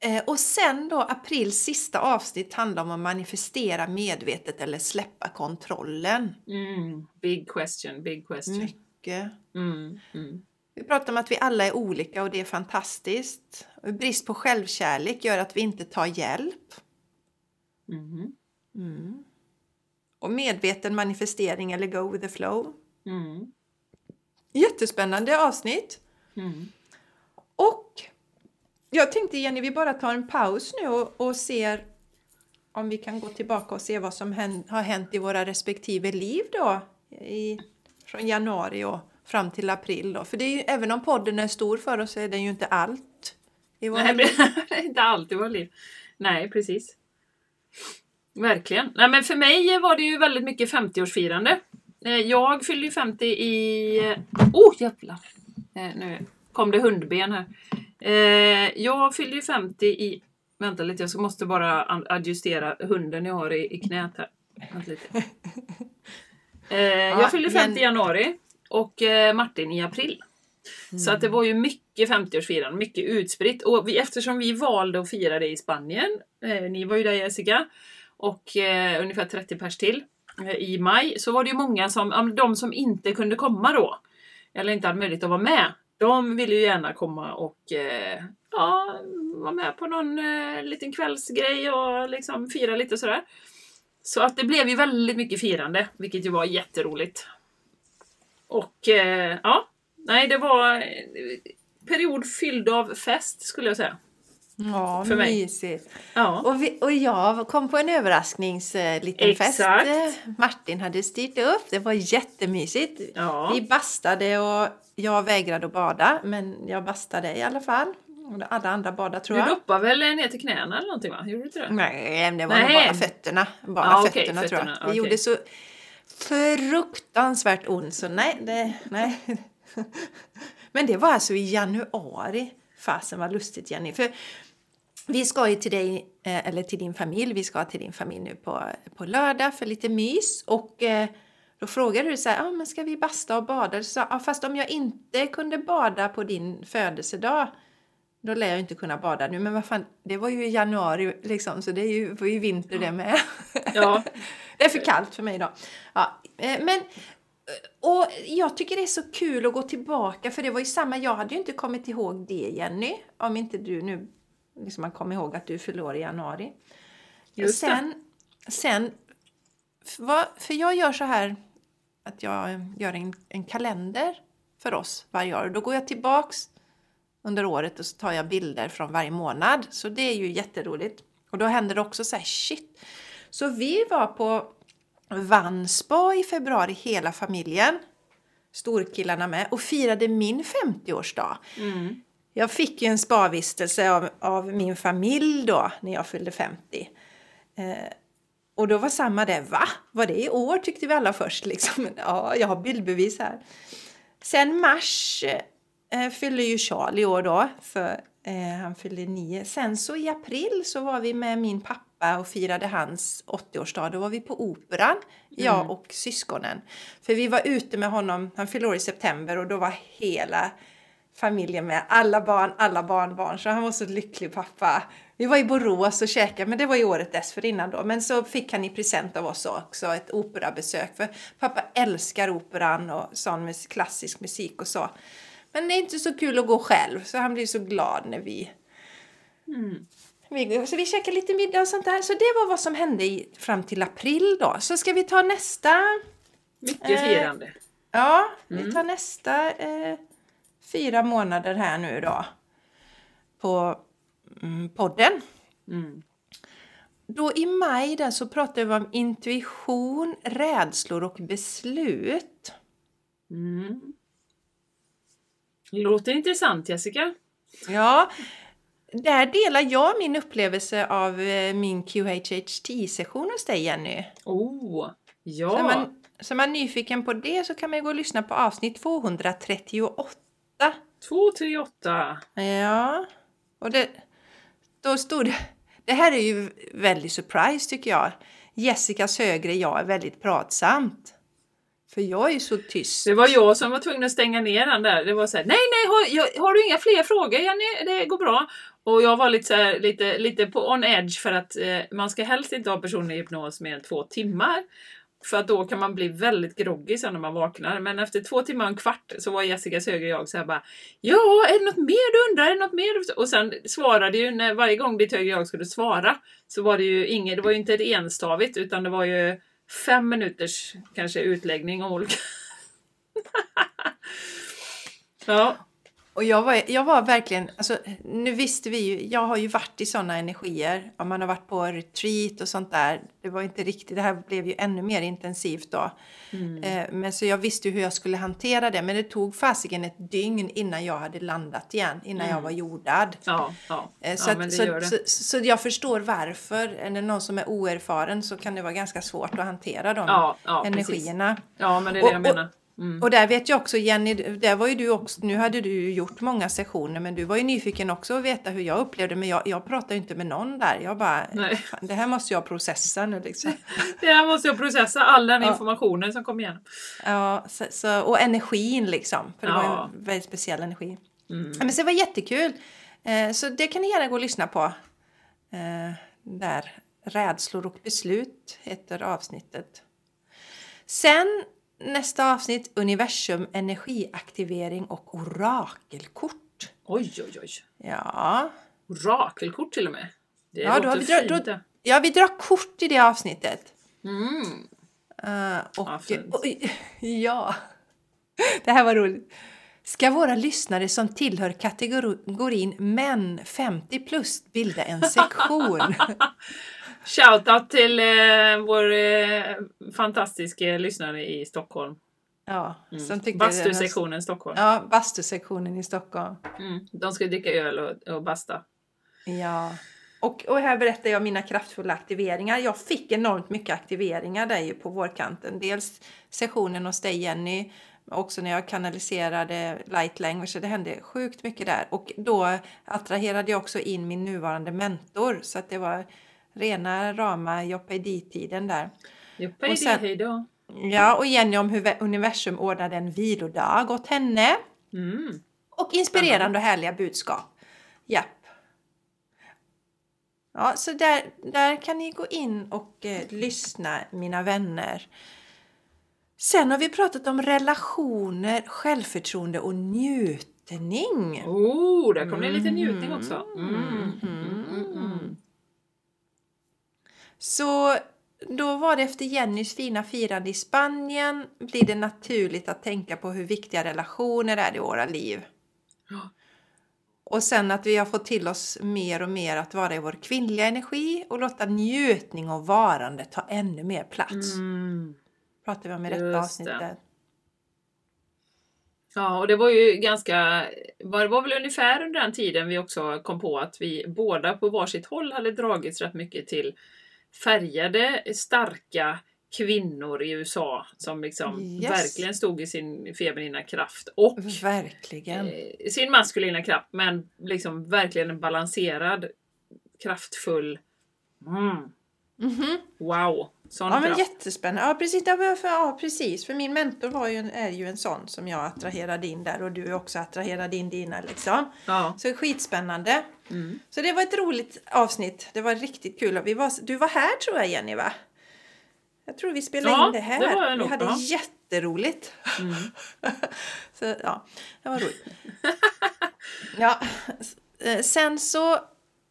Eh, och sen då aprils sista avsnitt handlar om att manifestera medvetet eller släppa kontrollen. Mm. Big question, big question. Mycket. Mm. Mm. Vi pratar om att vi alla är olika och det är fantastiskt. Brist på självkärlek gör att vi inte tar hjälp. Mm. Mm. Och medveten manifestering eller go with the flow. Mm. Jättespännande avsnitt. Mm. Och jag tänkte Jenny, vi bara tar en paus nu och, och ser om vi kan gå tillbaka och se vad som hän, har hänt i våra respektive liv då. I, från januari och fram till april då. För det är ju, även om podden är stor för oss så är den ju inte allt. I våra Nej, liv. inte alltid vårt liv. Nej, precis. Verkligen. Nej, men för mig var det ju väldigt mycket 50-årsfirande. Eh, Jag fyllde ju 50 i... Oh jävlar! Eh, Nu kom det hundben här. Eh, Jag fyllde ju 50 i... Vänta lite, jag måste bara adjustera hunden jag har i, i knät här. Vänta lite. Eh, Jag fyllde 50 i men- januari och eh, Martin i april. Så att det Mm. var ju mycket 50-årsfirande, mycket utspritt. Och vi, eftersom vi valde att fira det i Spanien, eh, ni var ju där Jessica, och eh, ungefär 30 pers till eh, i maj, så var det ju många som, de som inte kunde komma då, eller inte hade möjlighet att vara med, de ville ju gärna komma och eh, ja, vara med på någon eh, liten kvällsgrej och liksom fira lite sådär. Så att det blev ju väldigt mycket firande, vilket ju var jätteroligt. Och eh, ja, nej det var en period fylld av fest skulle jag säga. Ja, För mig. mysigt. Ja. Och, vi, och jag kom på en överrasknings eh, fest. Martin hade styrt upp. Det var jättemysigt. Ja. Vi bastade och jag vägrade att bada, men jag bastade i alla fall. Alla andra badade tror Du jag. doppade väl ner till knäna eller någonting va? Gjorde du inte det? Nej, det var Nej. bara fötterna. Bara Ja, fötterna, tror jag. Det okej. gjorde så fruktansvärt ont så nej, det, nej. Men det var alltså i januari. Fasen vad lustigt Jenny. För vi ska ju till dig, eh, eller till din familj, vi ska till din familj nu på, på lördag för lite mys. Och eh, då frågade du så här, ah, men ska vi basta och bada? Så, ah, fast om jag inte kunde bada på din födelsedag, då lär jag inte kunna bada nu. Men vad fan, det var ju i januari liksom, så det är ju, var ju vinter det med. Ja. det är för kallt för mig då. Ja, eh, men och jag tycker det är så kul att gå tillbaka för det var ju samma, jag hade ju inte kommit ihåg det Jenny, om inte du nu liksom man kommer ihåg att du förlorar i januari. Just det. sen, sen för, jag gör så här att jag gör en, en kalender för oss varje år. Då går jag tillbaks under året och så tar jag bilder från varje månad. Så det är ju jätteroligt. Och då händer det också så här, shit. Så vi var på Vanspa i februari, hela familjen. Storkillarna med. Och firade min 50-årsdag. Mm. Jag fick ju en spavistelse av, av min familj då, när jag fyllde 50. Eh, och då var samma det, va? Var det i år tyckte vi alla först liksom. Ja, jag har bildbevis här. Sen mars eh, fyllde ju Charlie år då, för eh, han fyllde nio. Sen så i april så var vi med min pappa och firade hans 80-årsdag. Då var vi på Operan, jag och syskonen. För vi var ute med honom, han fyllde år i september och då var hela familjen med. Alla barn, alla barnbarn. Så han var så lycklig pappa. Vi var i Borås och käkade, men det var ju året dessförinnan då. Men så fick han i present av oss också ett operabesök. För pappa älskar operan och sån klassisk musik och så. Men det är inte så kul att gå själv, så han blir så glad när vi... vi så vi käkade lite middag och sånt där. Så det var vad som hände i, fram till april då. Så ska vi ta nästa... Mycket Eh, firande. Ja, vi tar nästa eh, fyra månader här nu då. På mm, podden. Mm. Då i maj där så pratade vi om intuition, rädslor och beslut. Mm. Låter intressant Jessica. Ja, där delar jag min upplevelse av eh, min QHHT-session hos dig Jenny. Oh, Så är, ja. man, så är man nyfiken på det så kan man gå och lyssna på avsnitt 238. 238. Ja, och det, då stod det... Det här är ju väldigt surprise tycker jag. Jessicas högre jag är väldigt pratsamt. För jag är ju så tyst. Det var jag som var tvungen att stänga ner den där. Det var så här, nej nej, har, jag, har du inga fler frågor Jenny? Det går bra. Och jag var lite, så här, lite, lite på on edge för att eh, man ska helst inte ha personer i hypnos mer än två timmar. För att då kan man bli väldigt groggy sen när man vaknar. Men efter två timmar och en kvart så var Jessicas högre jag så här bara Ja, är det något mer du undrar? Är det något mer? du-" Och sen svarade ju när varje gång ditt högre jag skulle svara så var det ju inget, det var ju inte ett enstavigt utan det var ju fem minuters kanske utläggning om olika Ja, och jag var, jag var verkligen, alltså nu visste vi ju, jag har ju varit i sådana energier. Om man har varit på retreat och sånt där. Det var inte riktigt, det här blev ju ännu mer intensivt då. Eh, men så jag visste ju hur jag skulle hantera det. Men det tog fasiken ett dygn innan jag hade landat igen. Innan jag var jordad. ja, ja. Eh, Så, ja att, men det så, gör det. så, så jag förstår varför. Är det någon som är oerfaren så kan det vara ganska svårt att hantera de Ja, ja, precis. energierna. Ja, men det är det Och- jag och- menar. Mm. Och där vet jag också Jenny, där var ju du också, nu hade du gjort många sessioner men du var ju nyfiken också att veta hur jag upplevde men jag, jag pratade inte med någon där. Jag bara, Nej. "Fan, det här måste jag processa nu liksom. Det här måste jag processa, all den Ja. informationen som kom igenom. Ja, så, så, och energin liksom, för det var Ja. en väldigt speciell energi. Mm. Men så det var jättekul. Eh, så det kan ni gärna gå och lyssna på. Eh, där, Rädslor och beslut heter avsnittet. Sen nästa avsnitt, universum, energiaktivering och orakelkort. Oj, oj, oj. Ja, Orakelkort till och med. Det ja, låter vi, dra, då, ja, vi drar kort i det avsnittet. Mm. Eh, och, Ja, och, ja, det här var roligt. Ska våra lyssnare som tillhör kategorin män 50 plus bilda en sektion? Shoutout till eh, vår eh, fantastiska lyssnare i Stockholm. ja, Mm. som tyckte Bastusektionen Stockholm. Ja, bastusektionen i Stockholm. Mm. De ska dricka öl och, och basta. Ja. Och, och här berättar jag mina kraftfulla aktiveringar. Jag fick enormt mycket aktiveringar där ju på vårkanten. Dels sessionen hos dig Jenny, också när jag kanaliserade light language. Det hände sjukt mycket där. Och då attraherade jag också in min nuvarande mentor. Så att det var rena rama Joppidi-tiden där. Joppidi, Och sen- hej då. Ja, och Jenny om hur ve- universum ordnade en vilodag åt henne. Mm. Och inspirerande och härliga budskap. Japp. Ja, så där, där kan ni gå in och eh, lyssna, mina vänner. Sen har vi pratat om relationer, självförtroende och njutning. Oh, där kom det lite njutning också. Mm. Mm, mm, mm. Så då var det efter Jennys fina firande i Spanien blir det naturligt att tänka på hur viktiga relationer är i våra liv. Ja. Och sen att vi har fått till oss mer och mer att vara i vår kvinnliga energi och låta njutning och varande ta ännu mer plats. Mm. Pratar vi om i detta Just det. avsnittet. Ja, och det var ju ganska... Det var väl ungefär under den tiden vi också kom på att vi båda på varsitt håll hade dragits rätt mycket till färgade, starka kvinnor i USA som liksom Yes. verkligen stod i sin feminina kraft och Verkligen. eh, sin maskulina kraft, men liksom verkligen en balanserad, kraftfull... Mm, Mhm. wow! Sån Ja men kraft. jättespännande. Ja precis, för, ja precis. För min mentor var ju en, är ju en sån som jag attraherade in där och du också attraherade in dina liksom. Ja. Så skitspännande. Mm. Så det var ett roligt avsnitt. Det var riktigt kul. Vi var, du var här tror jag Jenny va? Jag tror vi spelade Ja, in det här. det var jag vi hade ja. jätteroligt. Mm. Så ja, det var roligt. ja, eh, sen så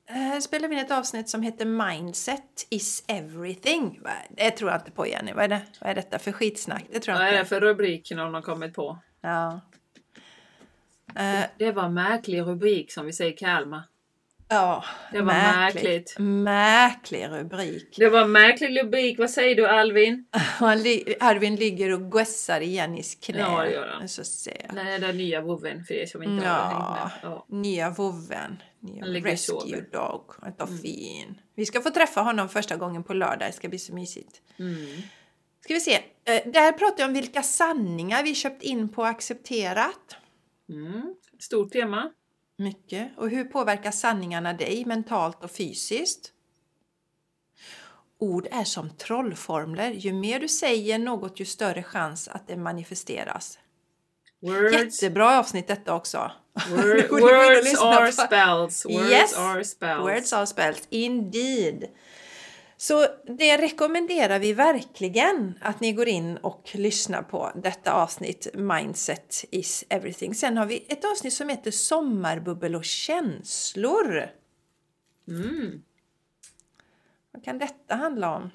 eh, spelade vi in ett avsnitt som heter Mindset is everything. Det tror jag inte på Jenny. Vad är, det? Vad är detta för skitsnack? Det tror Vad jag är det för rubrik någon har kommit på? Ja. Eh, Det var märklig rubrik som vi säger i Kalmar. ja, Det var märkligt. Märklig rubrik. Det var märklig rubrik. Vad säger du Alvin? Arvin ligger och gossar i Jennys knä. Ja, det gör han. Så ser jag. Nej, den nya vovven för er som inte har hängt Ja, med. Ja. nya vovven. Rescue. Mm. dog. Han är fin. Vi ska få träffa honom första gången på lördag. Det ska bli så mysigt. Mm. Ska vi se. Eh, Där pratar jag om vilka sanningar vi köpt in på och accepterat. Mm. Stort tema. Mycket. Och hur påverkar sanningarna dig mentalt och fysiskt? Ord är som trollformler. Ju mer du säger något, ju större chans att det manifesteras. Words, Jättebra avsnitt detta också. words are spells. Words Yes. are spells. Words are spells, indeed. Så det rekommenderar vi verkligen att ni går in och lyssnar på detta avsnitt Mindset is everything. Sen har vi ett avsnitt som heter Sommarbubbel och känslor. Mm. Vad kan detta handla om?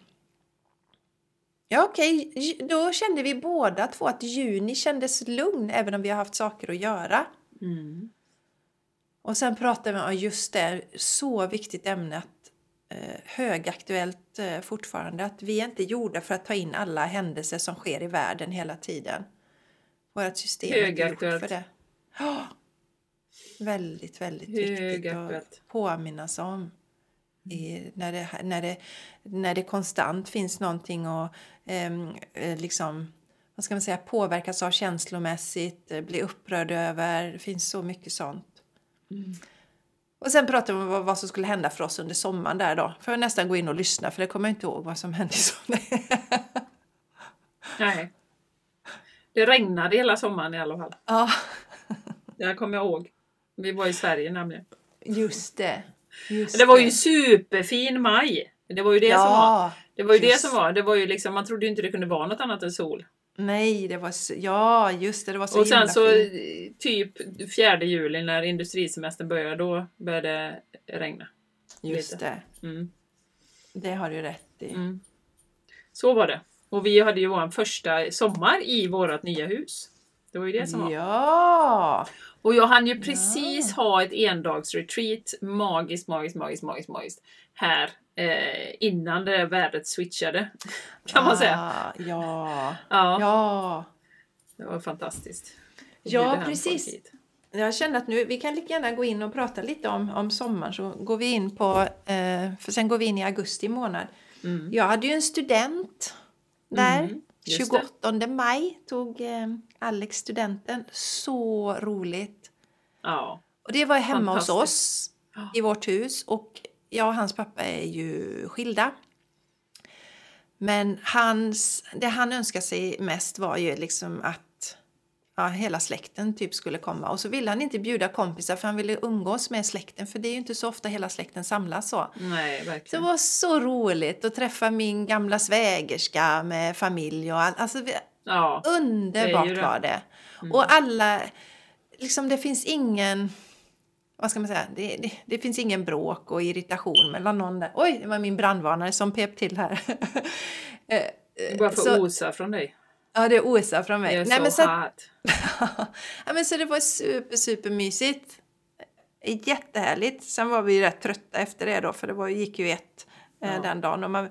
Ja okej, då kände vi båda två att juni kändes lugn även om vi har haft saker att göra. Mm. Och sen pratar vi om just det, så viktigt ämne att eh, högaktuellt eh, fortfarande, att vi är inte gjorda för att ta in alla händelser som sker i världen hela tiden. Vårt system är inte gjort Högaktuellt. för det. Ja. Väldigt, väldigt viktigt Högaktuellt. att påminnas om. I, när, det, när, det, när det konstant finns någonting och ehm, eh, liksom, vad ska man säga, påverkas av känslomässigt, eh, blir upprörd över. Det finns så mycket sånt. Mm. Och sen pratade vi om vad, som skulle hända för oss under sommaren där då. Får jag nästan gå in och lyssna för det kommer jag inte ihåg vad som hände i sommar. Nej. Det regnade hela sommaren i alla fall. ja, Det kommer jag ihåg. Vi var i Sverige nämligen. just det. Just Det var ju superfin maj. Det var ju det som var. ja, Det var ju det just- som var. Det var ju liksom, man trodde ju inte det kunde vara något annat än sol. Nej, det var ja, just det. Det var så och sen så fint. eh, typ 4 juli när industrisemestern började, då började det regna. Just lite. det. Mm. Det har du rätt i. Mm. Så var det. Och vi hade ju vår första sommar i vårt nya hus. Det var ju det som var. Ja! Och jag hann ju precis ha ett endagsretreat, magiskt, magiskt, magiskt, magiskt, magiskt, här eh, innan det där vädret switchade. Kan man säga. Ah, ja. Ja, Ja. det var fantastiskt. Ja, precis. Jag kände att nu, vi kan lika gärna gå in och prata lite om, om sommaren så går vi in på, eh, för sen går vi in i augusti månad. Mm. Jag hade ju en student där. Mm, just det. 28 maj tog eh, Alex studenten. Så roligt. Ja. Och det var hemma hos oss Ja. i vårt hus och jag och hans pappa är ju skilda. Men hans, det han önskade sig mest var ju liksom att ja, hela släkten typ skulle komma. Och så ville han inte bjuda kompisar för han ville umgås med släkten för det är ju inte så ofta hela släkten samlas så. Nej, Så det verkligen. var så roligt att träffa min gamla svägerska med familj och allt. Alltså, Ja, det Underbart det. var det. Mm. Och alla, liksom det finns ingen, vad ska man säga, det, det, det finns ingen bråk och irritation mellan någon där. Oj, det var min brandvarnare som pep till här. Eh, eh, bara för så- osa från dig. Ja, det osar från mig. Jag är Nej, så men så, hot. ja, men så det var super, super mysigt. Jättehärligt. Sen var vi rätt trötta efter det då, för det var, gick ju ett eh, Ja. den dagen. Och man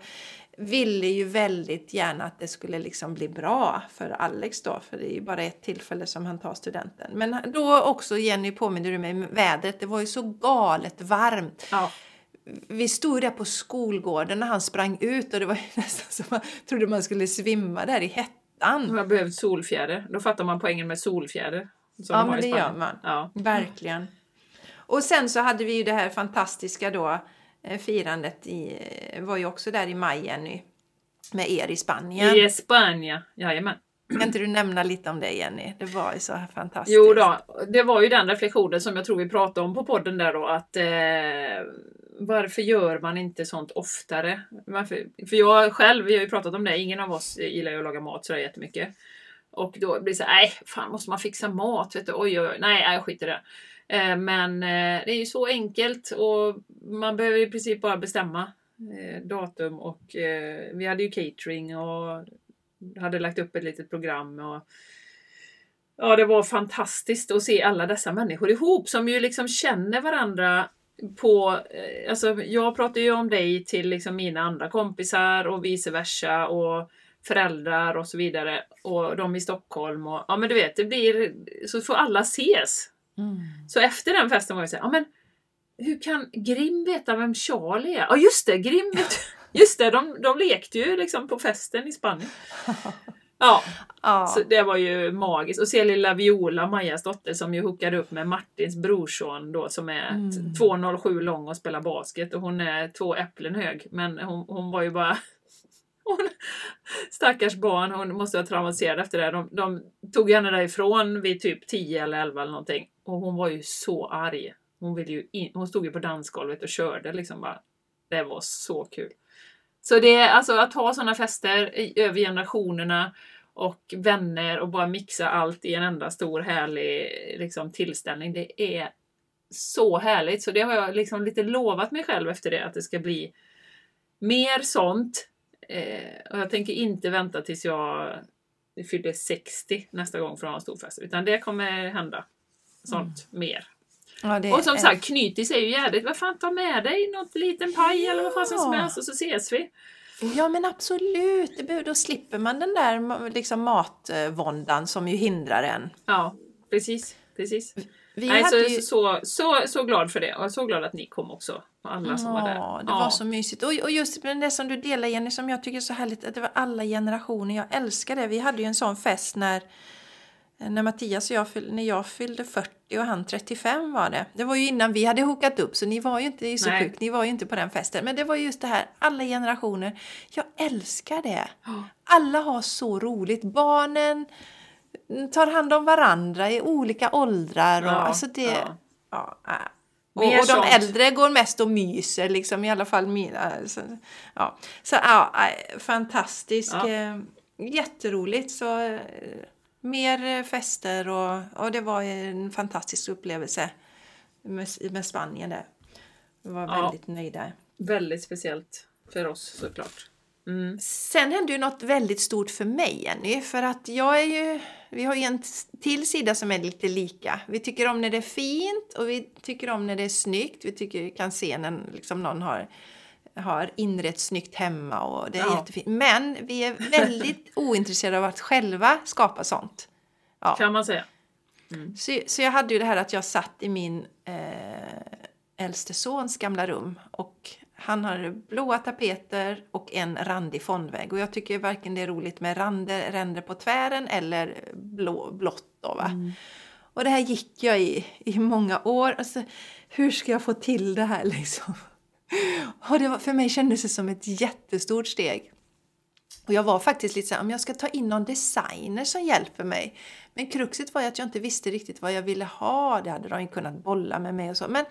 ville ju väldigt gärna att det skulle liksom bli bra för Alex då, för det är ju bara ett tillfälle som han tar studenten. Men då också, Jenny, påminner du mig, med vädret, det var ju så galet varmt. Ja, Vi stod där på skolgården när han sprang ut och det var ju nästan som man trodde man skulle svimma där i hettan. man behövt solfjäder. Då fattar man poängen med solfjäder. som Ja, men det gör man. Ja. Verkligen. Och sen så hade vi ju det här fantastiska då, eh, firandet i, eh, var ju också där i maj Jenny, med er i Spanien. I Spanien, jajamän. Kan inte du nämna lite om det Jenny? Det var ju så här fantastiskt. Jo då, det var ju den reflektionen som jag tror vi pratade om på podden där då att eh, varför gör man inte sånt oftare? Varför? För jag själv, vi har ju pratat om det, ingen av oss gillar ju att laga mat sådär jättemycket. Och då blir det så här, nej, fan måste man fixa mat? Vet du? Oj, oj, oj, nej, jag skiter i det. Eh, men eh, det är ju så enkelt och man behöver i princip bara bestämma eh, datum och vi hade ju catering och hade lagt upp ett litet program och Ja, det var fantastiskt att se alla dessa människor ihop som ju liksom känner varandra på, eh, alltså jag pratar ju om dig till liksom mina andra kompisar och vice versa och föräldrar och så vidare och de i Stockholm och ja men du vet det blir, så får alla ses. Mm. Så efter den festen var jag såhär, ja men hur kan Grim veta vem Charlie är? Ja just det, Grim vet, just det, de, de lekte ju liksom på festen i Spanien. Ja, Ja. så det var ju magiskt. Och se lilla Viola, Majas dotter, som ju hookade upp med Martins brorson då som är Mm. 2,07 lång och spelar basket och hon är två äpplen hög. Men hon, hon var ju bara... Hon, stackars barn, hon måste vara traumatiserad efter det. De, de tog henne därifrån vid typ 10 eller 11 eller någonting. Och hon var ju så arg. Hon, ville ju in, hon stod ju på dansgolvet och körde liksom bara. Det var så kul. Så det är alltså att ha sådana fester i, över generationerna och vänner och bara mixa allt i en enda stor härlig liksom, tillställning. Det är så härligt. Så det har jag liksom lite lovat mig själv efter det att det ska bli mer sånt. Eh, och jag tänker inte vänta tills jag fyller 60 nästa gång för att ha en stor fest. Utan det kommer hända sånt mer. Ja, Och som är- sagt, knytis är ju jädrigt. Vad fan, ta med dig något liten paj eller vad fasen som Ja. helst och så ses vi. Ja men absolut, då slipper man den där liksom, matvåndan som ju hindrar en. Ja, precis. precis. Vi Nej, så, ju... så, så, så glad för det. Och så glad att ni kom också. Och alla som var där. Ja, det var så mysigt. Och, och just det som du delar Jenny, som jag tycker är så härligt, att det var alla generationer. Jag älskar det. Vi hade ju en sån fest när, när Mattias och jag, fyll- när jag fyllde 40 och han 35 var det. Det var ju innan vi hade hookat upp, så ni var ju inte, så Nej. sjukt, ni var ju inte på den festen. Men det var just det här, alla generationer. Jag älskar det. Alla har så roligt. Barnen tar hand om varandra i olika åldrar. Och, Ja, alltså det, ja. ja. äh. Och, och de sånt. äldre går mest och myser, liksom, i alla fall mina. Alltså, ja. Så ja, äh, fantastiskt. Ja. eh, Jätteroligt. Så, eh, mer eh, fester och, och det var en fantastisk upplevelse med, med Spanien där. Vi var Ja. väldigt nöjda. Väldigt speciellt för oss såklart. Mm. Sen hände ju något väldigt stort för mig, Jenny. För att jag är ju... Vi har ju en till sida som är lite lika. Vi tycker om när det är fint och vi tycker om när det är snyggt. Vi tycker vi kan se när liksom någon har, har inrett snyggt hemma och det är Ja. jättefint. Men vi är väldigt ointresserade av att själva skapa sånt. Ja. Kan man säga. Så, så jag hade ju det här att jag satt i min eh, äldste sons gamla rum och han har blåa tapeter och en randig fondvägg. Och jag tycker varken det är roligt med rander, ränder på tvären eller blå, blått. Då, va? Och det här gick jag i i många år. Alltså, hur ska jag få till det här liksom? Och det var, för mig kändes det som ett jättestort steg. Och jag var faktiskt lite såhär, om jag ska ta in någon designer som hjälper mig. Men kruxet var ju att jag inte visste riktigt vad jag ville ha. Det hade de ju kunnat bolla med mig och så. Men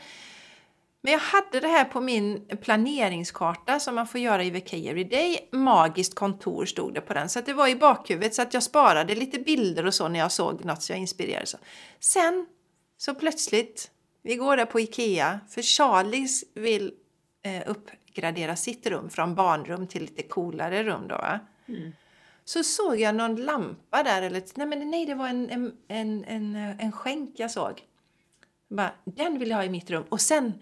Men jag hade det här på min planeringskarta som man får göra i VK Everyday. Magiskt kontor stod det på den. Så att det var i bakhuvudet så att jag sparade lite bilder och så när jag såg något så jag inspirerades. Sen så plötsligt, vi går där på Ikea, för Charlies vill uppgradera sitt rum från barnrum till lite coolare rum då. Mm. Så såg jag någon lampa där, eller nej, men nej det var en, en, en, en, en skänk jag såg. Bara, den vill jag ha i mitt rum. Och sen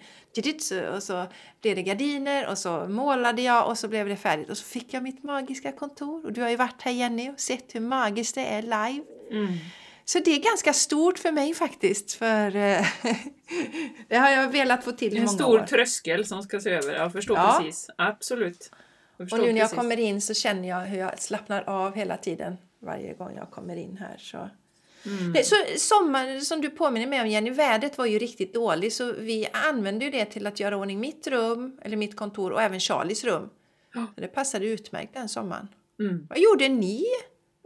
och så blev det gardiner och så målade jag och så blev det färdigt. Och så fick jag mitt magiska kontor. Och du har ju varit här Jenny och sett hur magiskt det är live. Mm. Så det är ganska stort för mig faktiskt. För eh, det har jag velat få till i En många stor år. tröskel som ska se över. Jag förstår Ja. precis. Absolut. Jag Och förstår nu när jag precis. kommer in så känner jag hur jag slappnar av hela tiden. Varje gång jag kommer in här. Så. Mm. Det- Så sommar, som du påminner mig om Jenny, vädret var ju riktigt dåligt så vi använde ju det till att göra ordning mitt rum, eller mitt kontor och även Charlies rum. Ja. Det passade utmärkt den sommaren. Mm. Vad gjorde ni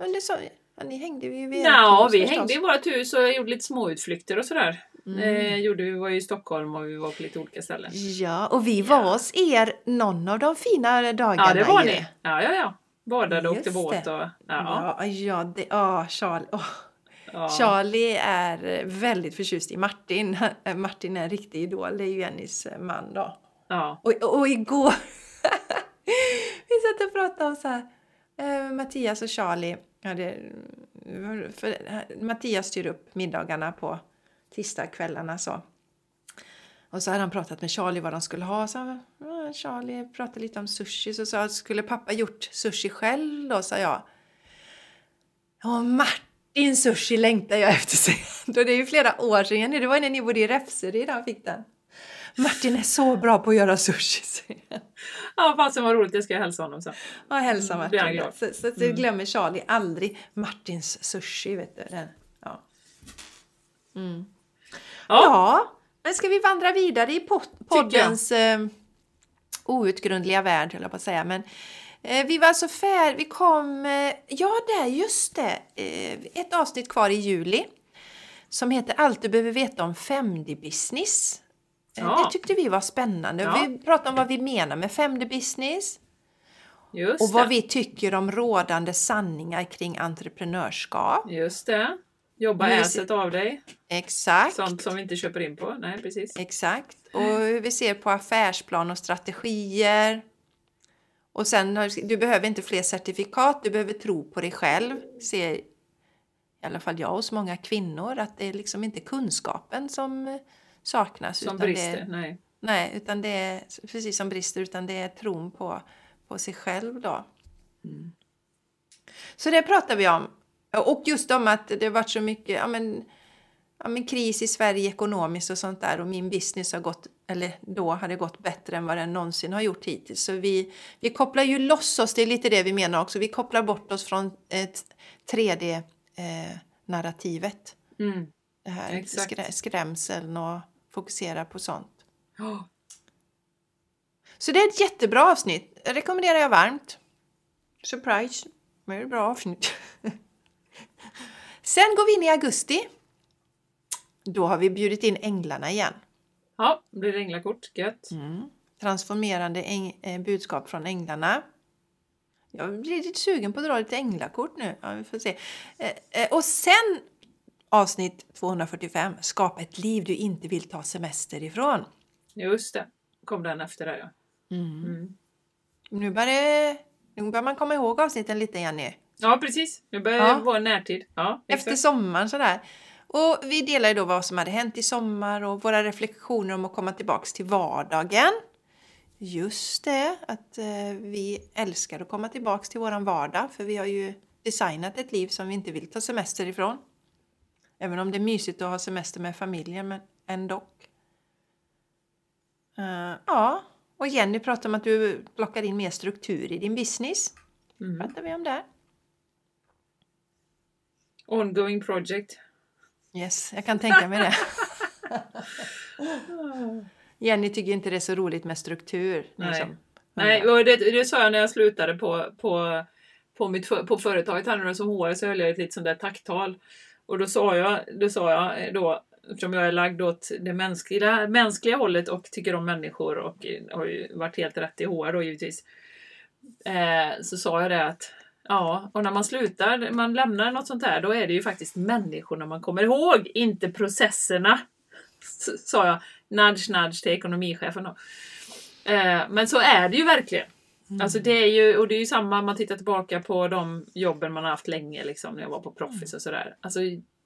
under sommaren? Ja, ni hängde ju vid Ja, vi förstås. hängde i vårt hus och gjorde lite småutflykter och sådär. Mm. Eh, gjorde, vi var ju i Stockholm och vi var på lite olika ställen. Ja, och vi var Ja. hos er någon av de fina dagarna Ja, det var ni. Ja, ja, ja. Badade och åkte båt och... Ja, Ja, ja, det, ja Charlie. åh. ja. Charlie är väldigt förtjust i Martin. Martin är en riktig idol, det är ju Jennys man då. ja. Och, och, och igår, vi satt och pratade om så här, eh, Mattias och Charlie, hade, för, Mattias styr upp middagarna på tisdagskvällarna så. Och så hade han pratat med Charlie vad de skulle ha. Så han, Charlie pratade lite om sushi. Så sa jag, skulle pappa gjort sushi själv då? sa jag. Ja, Martin sushi längtar jag efter, säger han. Då Det är ju flera år sedan. Det var när ni bodde i Räfseryd han fick den. Martin är så bra på att göra sushi, säger han ja fasen vad roligt, det ska jag hälsa honom sen. Ja, hälsa Mm, Martin. Så, så att det glömmer Charlie aldrig. Martins sushi, vet du. Den. Ja. Ja, ja, men ska vi vandra vidare i pod- jag. poddens eh, outgrundliga värld, höll jag på att säga. Men eh, vi var alltså färdiga, vi kom, eh, ja där, just det, eh, ett avsnitt kvar i juli som heter Allt du behöver veta om 5D-business. Ja. Det tyckte vi var spännande. Ja. Vi pratade om vad vi menar med 5D-business. just Och vad det. vi tycker om rådande sanningar kring entreprenörskap. Just det. Jobba äset av dig. Exakt. Sånt som vi inte köper in på. Nej, precis. Exakt. Och hur vi ser på affärsplan och strategier. Och sen, du behöver inte fler certifikat, du behöver tro på dig själv. Ser i alla fall jag hos många kvinnor att det är liksom inte kunskapen som saknas. Som utan brister. Det, Nej. nej, utan det är precis som brister, utan det är tron på, på sig själv då. Mm. Så det pratar vi om. Och just om att det har varit så mycket ja, men, ja, men kris i Sverige ekonomiskt och sånt där och min business har gått, eller då hade gått bättre än vad den någonsin har gjort hittills. Så vi, vi kopplar ju loss oss, det är lite det vi menar också, vi kopplar bort oss från ett 3D-narrativet. Mm. det här Exakt. skrä, skrämseln och fokuserar på sånt. Ja. Så det är ett jättebra avsnitt. Det rekommenderar jag varmt. Surprise! Men det är ett bra avsnitt. Sen går vi in i augusti. Då har vi bjudit in änglarna igen. ja, blir det änglakort. Gött. Mm. Transformerande äng- eh, budskap från änglarna. Jag blir lite sugen på att dra lite änglakort nu. Ja, vi får se. Eh, eh, och sen avsnitt 245. Skapa ett liv du inte vill ta semester ifrån. Just det. Kom den efter där ja. Mm. Nu börjar, det- nu börjar man komma ihåg avsnitten lite Jenny. Ja, precis. Nu börjar Ja. det vara närtid. Ja, Efter sommaren sådär. Och vi delar ju då vad som hade hänt i sommar och våra reflektioner om att komma tillbaks till vardagen. Just det, att eh, vi älskar att komma tillbaks till våran vardag för vi har ju designat ett liv som vi inte vill ta semester ifrån. Även om det är mysigt att ha semester med familjen, men ändå. Eh, ja, och Jenny pratar om att du plockar in mer struktur i din business. Mm. pratar vi om där. Ongoing project. Yes, jag kan tänka mig det. Jenny tycker inte det är så roligt med struktur. Nej. Liksom. Nej, och det, det sa jag när jag slutade på, på, på, mitt, på företaget här nu som HR så höll jag ett litet sånt där tacktal. Och då sa jag, då sa jag eh, då eftersom jag är lagd åt det mänskliga, mänskliga hållet och tycker om människor och eh, har ju varit helt rätt i HR då givetvis. Eh, så sa jag det att ja, och när man slutar, man lämnar något sånt här, då är det ju faktiskt människorna man kommer ihåg, inte processerna. Sa jag, nudge nudge till ekonomichefen då. Eh, men så är det ju verkligen. Mm. Alltså det är ju, och det är ju samma om man tittar tillbaka på de jobben man har haft länge, liksom, när jag var på Proffis och sådär. Alltså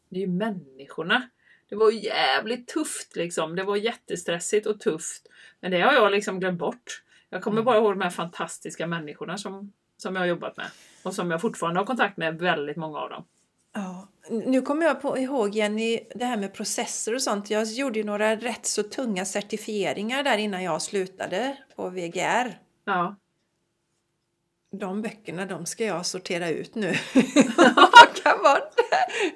det är ju människorna. Det var jävligt tufft liksom. Det var jättestressigt och tufft. Men det har jag liksom glömt bort. Jag kommer mm. bara ihåg de här fantastiska människorna som, som jag har jobbat med. Och som jag fortfarande har kontakt med, väldigt många av dem. Ja. Nu kommer jag på, ihåg Jenny, det här med processer och sånt. Jag gjorde ju några rätt så tunga certifieringar där innan jag slutade på VGR. Ja. De böckerna, de ska jag sortera ut nu.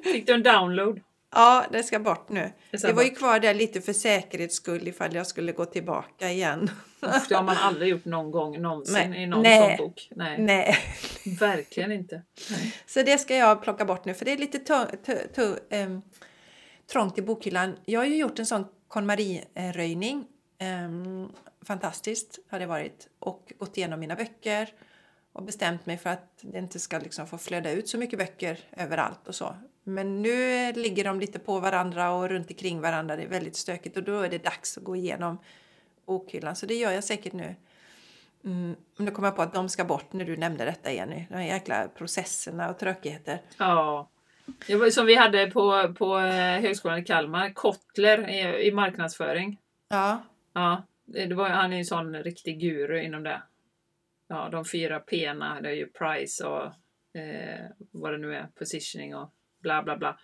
Fick du en download? Ja, det ska bort nu. Det, det var ju kvar där lite för säkerhets skull ifall jag skulle gå tillbaka igen. Det har man aldrig gjort någon gång någonsin Nej. i någon Nej. sån bok. Nej. Nej. Verkligen inte. Nej. Så det ska jag plocka bort nu för det är lite ähm, trångt i bokhyllan. Jag har ju gjort en sån KonMari-röjning. Ähm, fantastiskt har det varit. Och gått igenom mina böcker och bestämt mig för att det inte ska liksom få flöda ut så mycket böcker överallt och så. Men nu ligger de lite på varandra och runt omkring varandra. Det är väldigt stökigt och då är det dags att gå igenom bokhyllan. Så det gör jag säkert nu. Mm, men då kom jag på att de ska bort när du nämnde detta Jenny. De jäkla processerna och tråkigheter. Ja. Det var som vi hade på, på eh, Högskolan i Kalmar, Kottler i, i marknadsföring. Ja. Ja, det var, han är en sån riktig guru inom det. Ja, de fyra P'na, det är ju price och eh, vad det nu är, positioning och bla bla bla.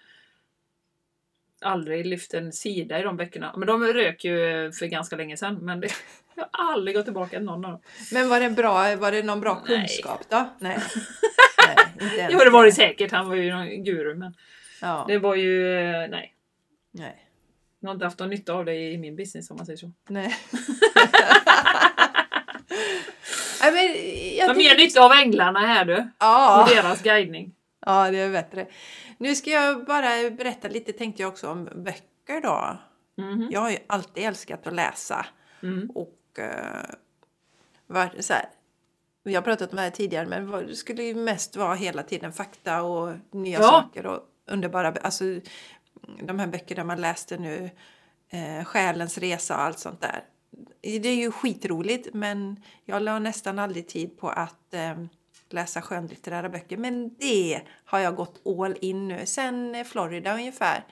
Aldrig lyft en sida i de böckerna. Men de rök ju för ganska länge sedan. Men det, jag har aldrig gått tillbaka till någon av dem. Men var det, bra, var det någon bra Nej. kunskap då? Nej. nej jo det var det säkert. Han var ju någon guru. Men ja. det var ju... Nej. Nej. Jag har inte haft någon nytta av det i min business om man säger så. Nej. men, jag Men mer nytta av änglarna här du. Ja. Och deras guidning. Ja, det är bättre. Nu ska jag bara berätta lite tänkte jag också om böcker då. Mm. Jag har ju alltid älskat att läsa. Mm. Och uh, var, så här, vi har pratat om det här tidigare men det skulle ju mest vara hela tiden fakta och nya ja. saker och underbara alltså de här böckerna man läste nu, eh, Själens resa och allt sånt där. Det är ju skitroligt men jag la nästan aldrig tid på att eh, läsa skönlitterära böcker. Men det har jag gått all in nu, sen Florida ungefär.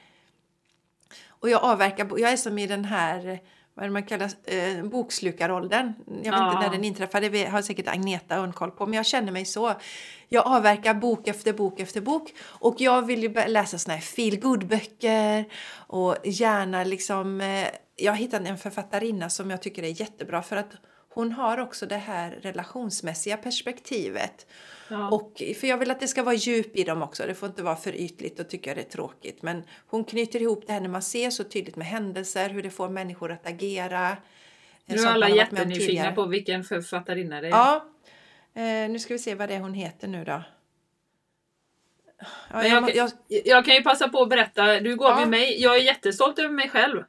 Och jag avverkar, jag är som i den här vad man kallar eh, bokslukaråldern. Jag vet ja. inte när den inträffade, det har säkert Agneta Örnkoll på, men jag känner mig så. Jag avverkar bok efter bok efter bok och jag vill ju läsa såna här feel böcker och gärna liksom... Eh, jag har hittat en författarinna som jag tycker är jättebra för att hon har också det här relationsmässiga perspektivet. Ja. Och, för jag vill att det ska vara djup i dem också. Det får inte vara för ytligt och tycka det är tråkigt. Men hon knyter ihop det här när man ser så tydligt med händelser, hur det får människor att agera. Nu är alla jättenyfikna på vilken författarinna det är. Ja. Eh, nu ska vi se vad det är hon heter nu då. Ja, jag, jag, jag, jag, kan ju passa på att berätta. Du gav ja. ju mig, jag är jättestolt över mig själv.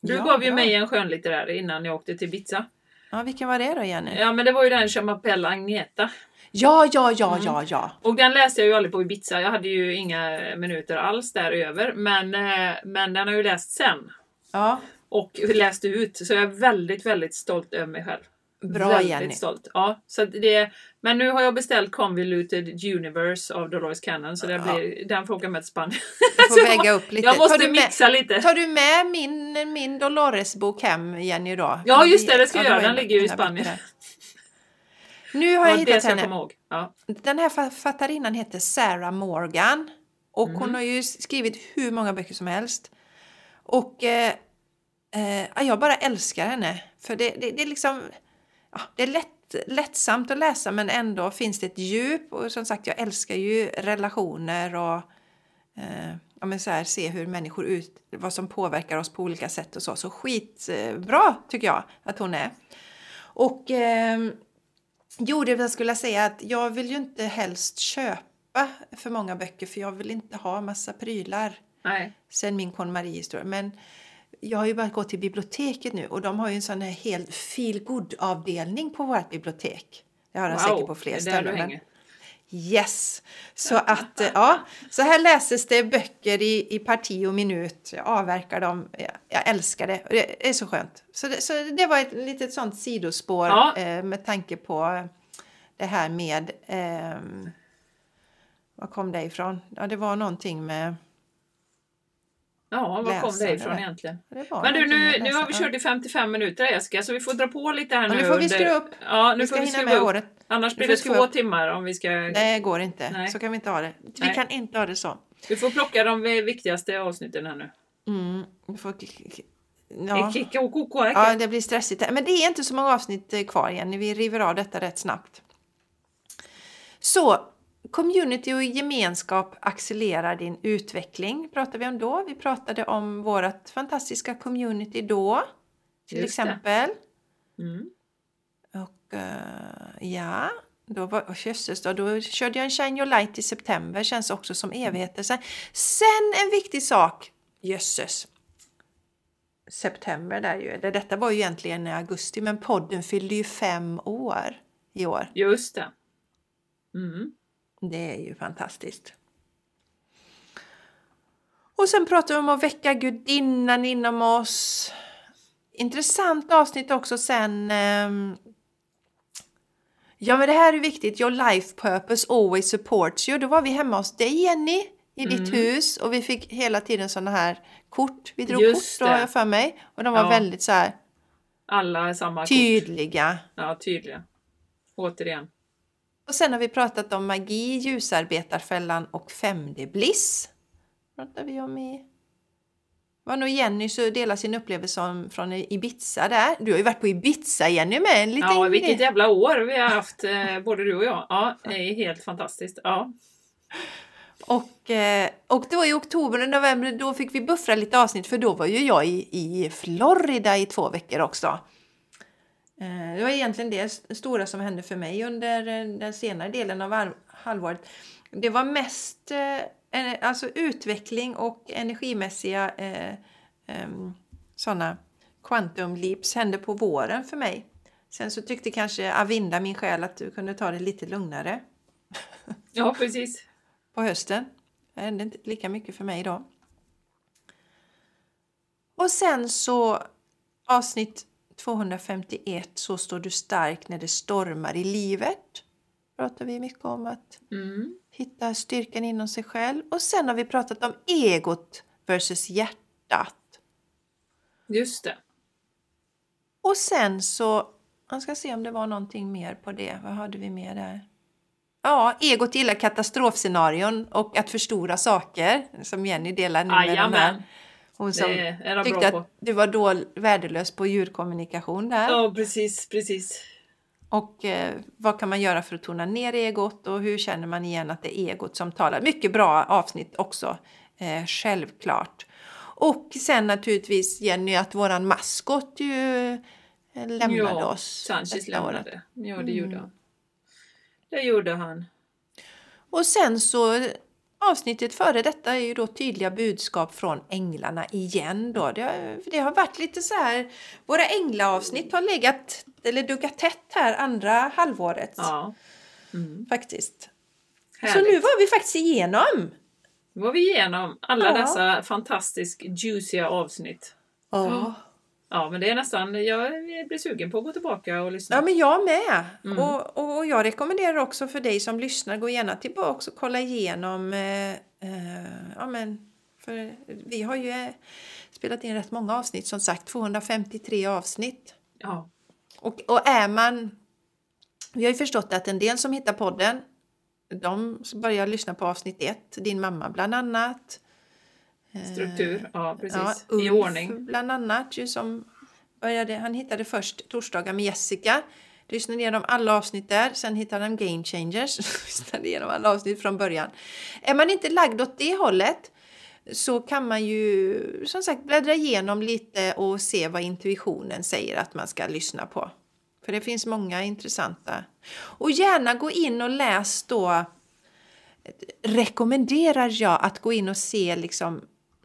Du ja, gav ju bra. mig en skönlitterär innan jag åkte till Ibiza. Ja, vilken var det då Jenny? Ja, men det var ju den Chamapelle Agneta. Ja, ja, ja, mm. ja, ja. Och den läste jag ju aldrig på Ibiza. Jag hade ju inga minuter alls däröver. Men, eh, men den har jag ju läst sen. Ja. Och läst ut. Så jag är väldigt, väldigt stolt över mig själv. Bra väldigt Jenny. stolt. Ja, så det, men nu har jag beställt Convoluted Universe av Dolores Cannon så det blir, den får åka med Spanien. Du får väga upp lite. Jag måste mixa med, lite. Tar du med min, min Dolores bok hem Jenny då? Ja just det, det ska jag göra. Den ligger ju i Spanien. Nu har jag hittat henne. Ja. Den här författarinnan heter Sarah Morgan. Och mm. hon har ju skrivit hur många böcker som helst. Och eh, eh, jag bara älskar henne. För det, det, det är liksom... Ja, det är lätt, lättsamt att läsa men ändå finns det ett djup. Och som sagt, jag älskar ju relationer och eh, ja, men så här, se hur människor ut, vad som påverkar oss på olika sätt och så. Så skitbra tycker jag att hon är. Och eh, Jo, det jag skulle säga att jag vill ju inte helst köpa för många böcker för jag vill inte ha massa prylar. Nej. sen min KonMari-historia. Men jag har ju börjat gå till biblioteket nu och de har ju en sån här helt feel avdelning på vårt bibliotek. Det har de säkert på fler det är där ställen. du. Yes! Så att, eh, ja, så här läses det böcker i, i parti och minut. Jag avverkar dem. Jag, älskar det. Det är så skönt. Så det, så det var ett litet sånt sidospår Ja. eh, med tanke på det här med... ehm, var kom det ifrån? Ja, det var någonting med... Ja, var kom det ifrån egentligen? Det Men du, nu, nu har vi kört i 55 minuter Jessica, så vi får dra på lite här Ja, nu. nu får vi skruva upp. Ja, nu Vi får vi skruva upp. året. Annars blir det två upp. timmar om vi ska... Det går inte. Nej. Så kan vi inte ha det. Vi Nej. kan inte ha det så. Vi får plocka de viktigaste avsnitten här nu. Mm, vi får... Ja. Kicka och koko, Ja, det blir stressigt. Men det är inte så många avsnitt eh, kvar igen. Vi river av detta rätt snabbt. Så, community och gemenskap accelererar din utveckling pratar vi om då. Vi pratade om vårt fantastiska community då, till Just exempel. Mm. Och eh, ja, då var, oh, jösses då, då körde jag en Shine Your Light i september, känns också som evigheter sen. Sen en viktig sak, jösses. September där ju, det, detta var ju egentligen i augusti, men podden fyllde ju fem år i år. Just det. Mm. Det är ju fantastiskt. Och sen pratar vi om att väcka gudinnan inom oss. Intressant avsnitt också sen. ehm, Ja men det här är viktigt. Your life purpose always supports you. Då var vi hemma hos dig Jenny i ditt Mm. hus och vi fick hela tiden sådana här kort. Vi drog Just kort då har jag för mig. Och de var Ja. väldigt så här Alla samma kort. tydliga. Ja, tydliga. Återigen. Och sen har vi pratat om magi, ljusarbetarfällan och 5D-bliss. Pratar vi om i... var nog Jenny så delar sin upplevelse från Ibiza där. Du har ju varit på Ibiza Jenny med en liten Ja, vilket grej. jävla år vi har haft, eh, både du och jag. Ja, det är helt fantastiskt. Ja, Och, eh, och då i oktober och november då fick vi buffra lite avsnitt för då var ju jag i, i Florida i två veckor också. Eh, Det var egentligen det stora som hände för mig under eh, den senare delen av halvåret. Det var mest eh, alltså utveckling och energimässiga eh, em, sådana quantum leaps hände på våren för mig. Sen så tyckte kanske Avinda, min själ, att du kunde ta det lite lugnare ja precis. på hösten. Det hände inte lika mycket för mig då. Och sen så avsnitt 251 Så står du stark när det stormar i livet. Pratar vi mycket om att Mm. hitta styrkan inom sig själv. Och sen har vi pratat om egot versus hjärtat. Just det. Och sen så, man ska se om det var någonting mer på det. Vad hade vi mer där? Ja, egot gillar katastrofscenarion och att förstora saker som Jenny delar nu med de här. Hon som tyckte bra att på. du var då värdelös på djurkommunikation där. Ja, precis, precis. Och eh, vad kan man göra för att tona ner egot och hur känner man igen att det är egot som talar? Mycket bra avsnitt också, eh, självklart. Och sen naturligtvis Jenny att våran maskot ju eh, lämnade ja, oss Sanchez detta året. lämnade. Ja, det gjorde Mm. han. Det gjorde han. Och sen så avsnittet före detta är ju då tydliga budskap från änglarna igen då. Det har, det har varit lite så här, våra änglaavsnitt har legat, eller duggat tätt här andra halvåret Ja. Mm. faktiskt. Härligt. Så nu var vi faktiskt igenom. Nu var vi igenom alla Ja. dessa fantastiskt juiciga avsnitt. Ja. Ja, men det är nästan... Jag blir sugen på att gå tillbaka och lyssna. Ja, men jag med. Mm. Och, och, och jag rekommenderar också för dig som lyssnar, gå gärna tillbaka och kolla igenom. Eh, eh, ja, men, för vi har ju eh, spelat in rätt många avsnitt, som sagt 253 avsnitt. Ja. Och, och är man... Vi har ju förstått att en del som hittar podden, de börjar lyssna på avsnitt ett, din mamma bland annat. Eh, Struktur, ja precis. Ja, I Ulf ordning. bland annat ju som började, han hittade först torsdagar med Jessica. Lyssnade igenom alla avsnitt där, sen hittade han Game Changers. Lyssnade igenom alla avsnitt från början. Är man inte lagd åt det hållet så kan man ju som sagt bläddra igenom lite och se vad intuitionen säger att man ska lyssna på. För det finns många intressanta. Och gärna gå in och läs då rekommenderar jag att gå in och se liksom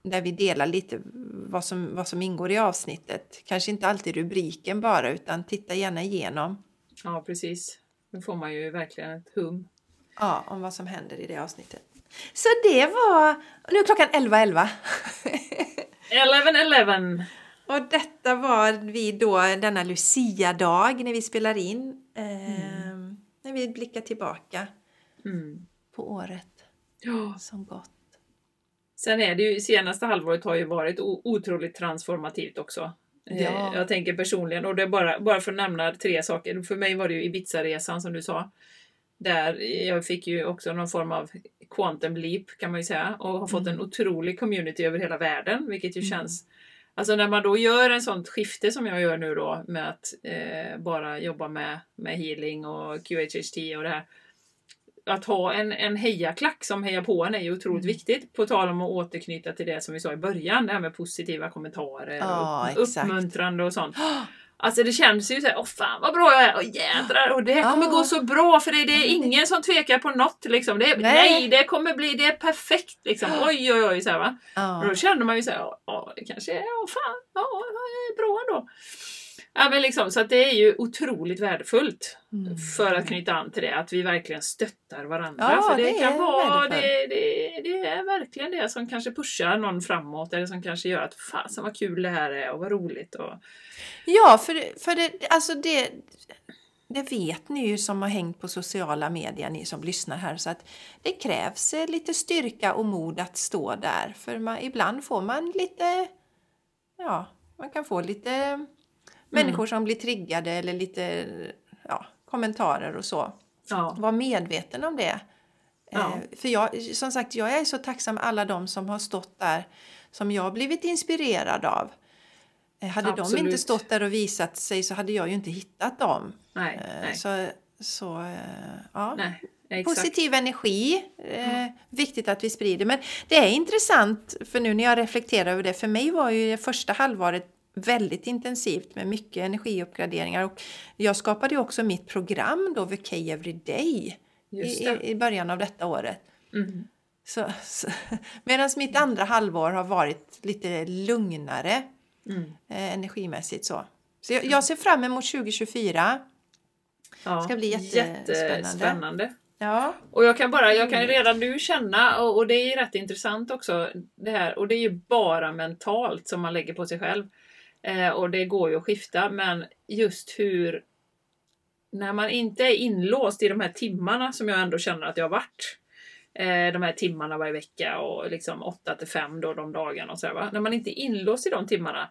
där vi delar lite vad som, vad som ingår i avsnittet. Kanske inte alltid rubriken bara utan titta gärna igenom. Ja, precis. Nu får man ju verkligen ett hum. Ja, om vad som händer i det avsnittet. Så det var... Nu är klockan 11.11. 11.11. Och detta var vi då denna Lucia-dag när vi spelar in. Eh, Mm. När vi blickar tillbaka Mm. på året som gått. Sen är det ju, senaste halvåret har ju varit otroligt transformativt också. Eh, Ja. Jag tänker personligen, och det är bara, bara för att nämna tre saker. För mig var det ju Ibiza-resan som du sa. Där jag fick ju också någon form av quantum leap kan man ju säga. Och har fått en otrolig community över hela världen. Vilket ju Mm. känns... Alltså när man då gör en sånt skifte som jag gör nu då med att eh, bara jobba med, med healing och QHHT och det här. Att ha en, en hejaklack som hejar på en är ju otroligt Mm. viktigt. På tal om att återknyta till det som vi sa i början, det här med positiva kommentarer Ja, och exakt. uppmuntrande och sånt. Alltså det känns ju såhär, åh fan vad bra jag är, åh jädrar, och det här kommer Ja. gå så bra för det, det är ingen som tvekar på något liksom. Det är, nej. Nej. det kommer bli, det är perfekt liksom. Oj oj oj, så här, va. Och då känner man ju såhär, ja, det kanske är, ja fan, ja det är bra ändå. Ja men liksom, så att det är ju otroligt värdefullt Mm. för att knyta an till det, att vi verkligen stöttar varandra. Ja, för det, det kan vara, det, det, det är verkligen det som kanske pushar någon framåt eller som kanske gör att fasen vad kul det här är och vad roligt. Och, Ja, för, för det, alltså det, det vet ni ju som har hängt på sociala medier, ni som lyssnar här, så att det krävs eh, lite styrka och mod att stå där. För man, ibland får man lite, ja, man kan få lite människor som blir triggade eller lite ja, kommentarer och så. ja. Var medveten om det. Ja. Eh, För jag, som sagt, jag är så tacksam alla de som har stått där som jag blivit inspirerad av. Eh, Hade de Absolut. inte stått där och visat sig så hade jag ju inte hittat dem. Nej, Eh, nej, Så, så ja. nej. Exakt. Positiv energi, eh, viktigt att vi sprider. Men det är intressant, för nu när jag reflekterar över det, för mig var ju det första halvåret väldigt intensivt med mycket energiuppgraderingar. Och jag skapade ju också mitt program då, VK Everyday, i, i, det. början av detta året. Mm. Så, så, Medan mitt andra halvår har varit lite lugnare Mm. eh, energimässigt. Så, så jag, jag ser fram emot 2024. Ja, Ska bli jättespännande. jättespännande. Ja, Och jag kan bara, jag kan redan nu känna, och, och det är rätt intressant också, det här, och det är ju bara mentalt som man lägger på sig själv. Eh, och det går ju att skifta, men just hur, när man inte är inlåst i de här timmarna som jag ändå känner att jag har varit, eh, de här timmarna varje vecka och liksom 8 till 5 då de dagarna och sådär va? När man inte är inlåst i de timmarna,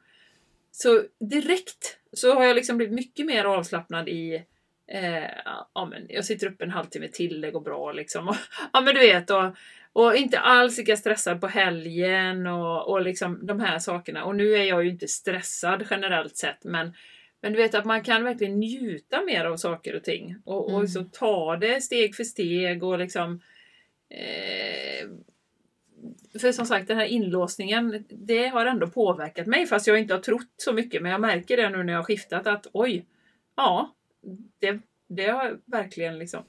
så direkt så har jag liksom blivit mycket mer avslappnad i Eh, ja, men jag sitter upp en halvtimme till, det går bra liksom. Och, ja men du vet, och, och inte alls lika stressad på helgen och, och liksom de här sakerna. Och nu är jag ju inte stressad generellt sett, men, men du vet att man kan verkligen njuta mer av saker och ting. Och, och Mm. så ta det steg för steg och liksom eh, för som sagt, den här inlåsningen, det har ändå påverkat mig fast jag inte har trott så mycket. Men jag märker det nu när jag har skiftat att oj, ja, det, det har verkligen liksom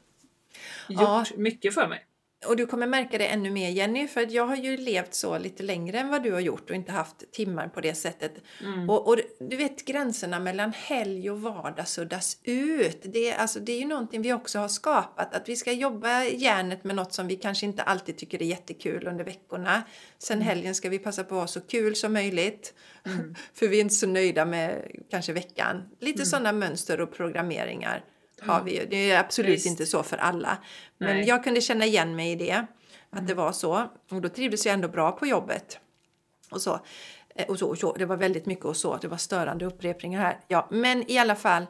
gjort Ja. mycket för mig. Och du kommer märka det ännu mer Jenny, för att jag har ju levt så lite längre än vad du har gjort och inte haft timmar på det sättet. Mm. Och, och du vet gränserna mellan helg och vardag suddas ut. Det, är- alltså, det är ju någonting vi också har skapat, att vi ska jobba järnet med något som vi kanske inte alltid tycker är jättekul under veckorna. Sen helgen ska vi passa på att ha så kul som möjligt, för vi är inte så nöjda med kanske veckan. Lite sådana mönster och programmeringar har vi ju. Det är absolut Visst. inte så för alla. Men Nej. jag kunde känna igen mig i det, att det var så. Och då trivdes jag ändå bra på jobbet. Och så. Eh, Och så, och så. Det var väldigt mycket och så. Det var störande upprepningar här. Ja, men i alla fall.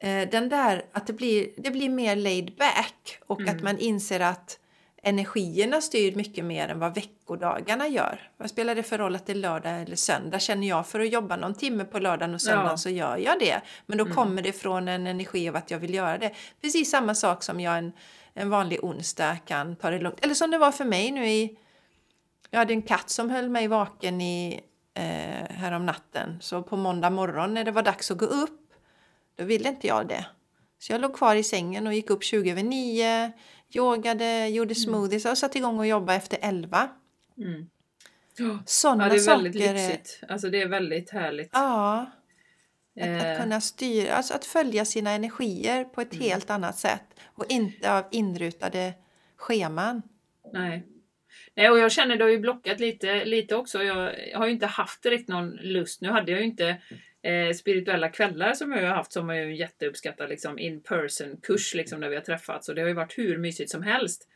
Eh, den där att det blir, det blir mer laid back och att man inser att energierna styr mycket mer än vad veckodagarna gör. Vad spelar det för roll att det är lördag eller söndag? Känner jag för att jobba någon timme på lördagen och söndagen Ja. så gör jag det. Men då kommer det från en energi av att jag vill göra det. Precis samma sak som jag en, en vanlig onsdag kan ta det lugnt. Eller som det var för mig nu i jag hade en katt som höll mig vaken i, eh, här om natten. Så på måndag morgon när det var dags att gå upp, då ville inte jag det. Så jag låg kvar i sängen och gick upp 20 över 9, yogade, gjorde smoothies och satte igång och jobbade efter 11. Mm. Sådana Ja, det är saker. väldigt lyxigt. Alltså det är väldigt härligt. Ja, att, att Eh, kunna styra, alltså att följa sina energier på ett Mm. helt annat sätt och inte av inrutade scheman. Nej. Nej, och jag känner det har ju blockat lite, lite också. Jag har ju inte haft direkt någon lust. Nu hade jag ju inte eh, spirituella kvällar som jag har haft som är ju jätteuppskattad liksom in person kurs liksom när vi har träffats och det har ju varit hur mysigt som helst.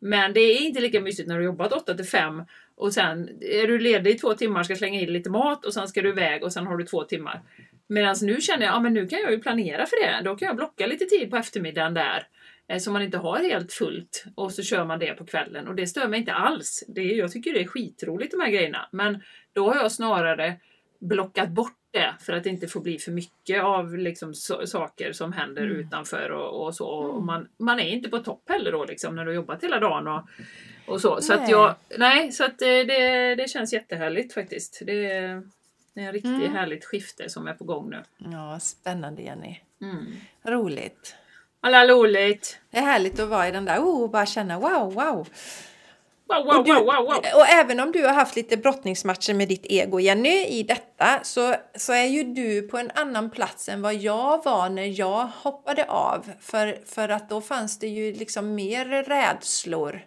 Men det är inte lika mysigt när du har jobbat 8 till 5 och sen är du ledig i två timmar, ska slänga in lite mat och sen ska du iväg och sen har du två timmar. Medan nu känner jag, ja men nu kan jag ju planera för det. Då kan jag blocka lite tid på eftermiddagen där. Eh, som man inte har helt fullt. Och så kör man det på kvällen. Och det stör mig inte alls. Det jag tycker det är skitroligt de här grejerna. Men då har jag snarare blockat bort det för att det inte får bli för mycket av liksom så, saker som händer Mm. utanför och, och så. Och man, man är inte på topp heller då liksom när du har jobbat hela dagen och, och så. Så att Nej. jag, nej, så att eh, det, det känns jättehärligt faktiskt. Det är, det är en riktigt Mm. härligt skifte som är på gång nu. Ja, spännande Jenny. Mm. Roligt. Alla roligt! Det är härligt att vara i den där, oh, bara känna wow, wow. Wow, wow, Och, du, wow, och även om du har haft lite brottningsmatcher med ditt ego Jenny i detta så, så är ju du på en annan plats än vad jag var när jag hoppade av. För, för att då fanns det ju liksom mer rädslor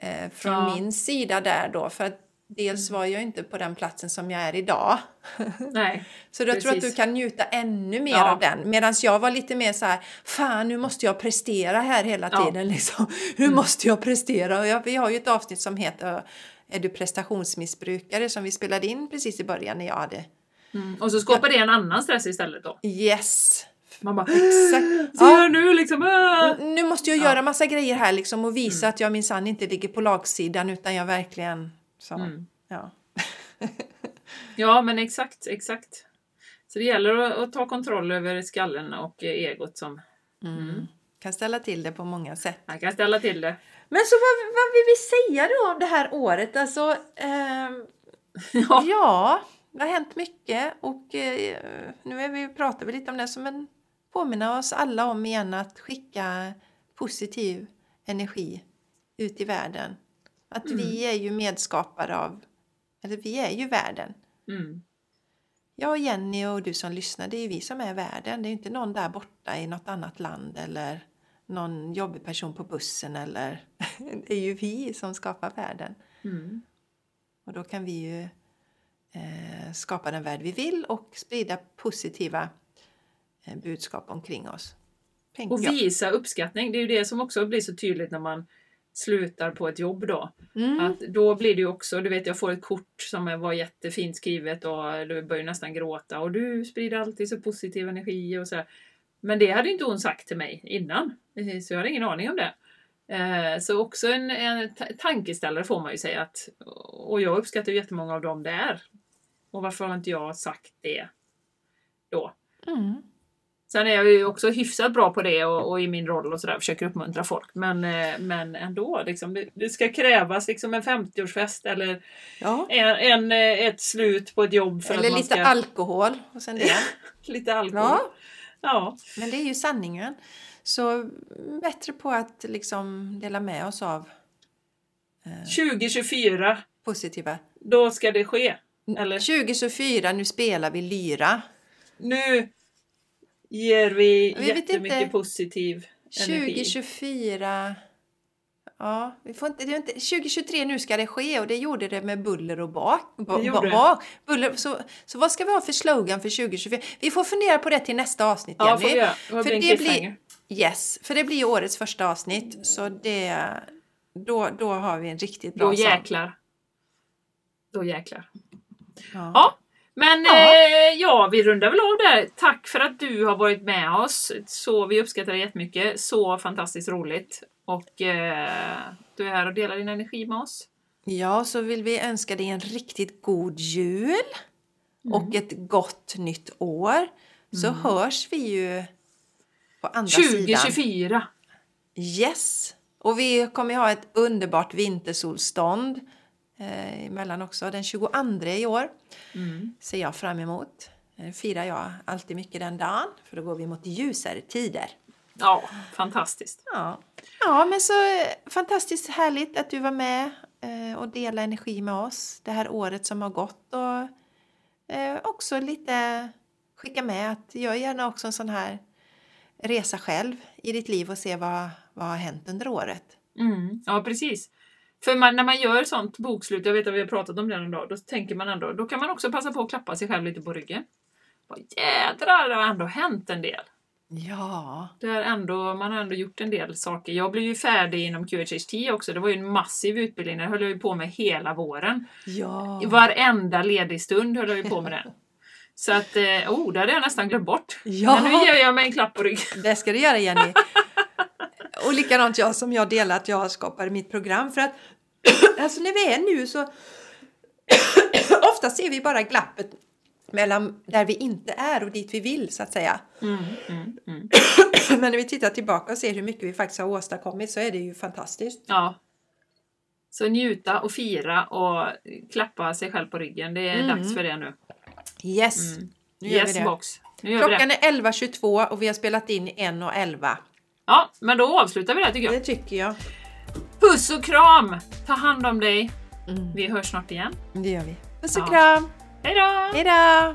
eh, från Ja. min sida där då. För att dels var jag inte på den platsen som jag är idag. Nej. Så jag tror att du kan njuta ännu mer Ja. av den. Medan jag var lite mer så här, fan nu måste jag prestera här hela Ja. Mm. tiden. Liksom. Hur måste jag prestera? Och jag, vi har ju ett avsnitt som heter Är du prestationsmissbrukare? Som vi spelade in precis i början när jag hade Mm. Och så skapar det en annan stress istället då. Yes! Man bara Exakt. Så Ja. nu liksom. ah! Nu måste jag Ja. göra massa grejer här liksom och visa Mm. att jag minsann inte ligger på lagsidan utan jag verkligen... Så, Mm. ja. Ja men exakt, exakt. Så det gäller att, att ta kontroll över skallen och eh, egot som Mm. Kan ställa till det på många sätt. man kan ställa till det. Men så vad, vad vill vi säga då om det här året? Alltså, ehm, Ja. ja, det har hänt mycket och eh, nu är vi, pratar vi lite om det som en påminna oss alla om igen att skicka positiv energi ut i världen. Att vi är ju medskapare av, eller vi är ju världen. Mm. Jag och Jenny och du som lyssnar, det är ju vi som är världen. Det är inte någon där borta i något annat land eller någon jobbig person på bussen eller... det är ju vi som skapar världen. Mm. Och då kan vi ju eh, skapa den värld vi vill och sprida positiva eh, budskap omkring oss. Och jag. visa uppskattning. Det är ju det som också blir så tydligt när man slutar på ett jobb då. Mm. Att då blir det ju också, du vet jag får ett kort som var jättefint skrivet och du börjar nästan gråta och du sprider alltid så positiv energi och så. här. Men det hade inte hon sagt till mig innan. Eh, Så jag hade ingen aning om det. Eh, Så också en, en ta- tankeställare får man ju säga att, och jag uppskattar jättemånga av dem där. Och varför har inte jag sagt det då? Mm. Sen är jag ju också hyfsat bra på det och, och i min roll och sådär försöker uppmuntra folk. Men, eh, men ändå, liksom, det, det ska krävas liksom en 50-årsfest eller Ja. en, en, eh, ett slut på ett jobb för Eller att man lite ska... alkohol och sen det. lite alkohol. Ja. Ja. Men det är ju sanningen. Så bättre på att liksom dela med oss av 2024, positiva. då ska det ske. Eller 2024, nu spelar vi lyra. nu ger vi vet jättemycket inte. positiv energi. 2024... Ja, vi får inte, det är inte, 2023 nu ska det ske och det gjorde det med buller och bak. Ba, det. bak buller, så, så vad ska vi ha för slogan för 2024? Vi får fundera på det till nästa avsnitt Ja, Jenny. får vi göra. Det För blir det cliffhanger. Yes, för det blir årets första avsnitt. Så det, då, då har vi en riktigt bra Då sång. jäklar. Då jäklar. Ja. Ja, men Ja. eh, ja, vi rundar väl av där. Tack för att du har varit med oss. Så vi uppskattar det jättemycket. Så fantastiskt roligt. Och eh, du är här och delar din energi med oss. ja, så vill vi önska dig en riktigt god jul och ett gott nytt år. Så hörs vi ju på andra sidan. 2024! Yes! Och vi kommer ha ett underbart vintersolstånd eh, emellan också. Den 22 i år Mm. ser jag fram emot. Eh, firar jag alltid mycket den dagen, för då går vi mot ljusare tider. Ja, fantastiskt. Ja, ja men så eh, fantastiskt härligt att du var med eh, och dela energi med oss det här året som har gått. Och eh, också lite skicka med att gör gärna också en sån här resa själv i ditt liv och se vad, vad har hänt under året. Mm, ja, precis. För man, när man gör sånt bokslut, jag vet att vi har pratat om det en dag, då tänker man ändå, då kan man också passa på att klappa sig själv lite på ryggen. Vad jädrar, det har ändå hänt en del. Ja. Det är ändå, man har ändå gjort en del saker. Jag blev ju färdig inom QHHT också. Det var ju en massiv utbildning. Den höll jag ju på med hela våren. Ja. Varenda ledig stund höll jag ju på med den. Så att, eh, oh, det hade jag nästan glömt bort. Ja. Men nu ger jag mig en klapp på ryggen. Det ska du göra Jenny. Och likadant jag som jag delar att jag skapade mitt program för att alltså när vi är nu så ofta ser vi bara glappet mellan där vi inte är och dit vi vill så att säga. Mm, mm, mm. Men när vi tittar tillbaka och ser hur mycket vi faktiskt har åstadkommit så är det ju fantastiskt. Ja. Så njuta och fira och klappa sig själv på ryggen. Det är Mm. dags för det nu. Yes! Mm. Nu gör yes vi det. box. Nu gör Klockan är 11.22 och vi har spelat in i 1.11. Ja, men då avslutar vi det tycker jag. Det tycker jag. Puss och kram! Ta hand om dig. Mm. Vi hörs snart igen. Det gör vi. Puss och Ja. kram! Hej då!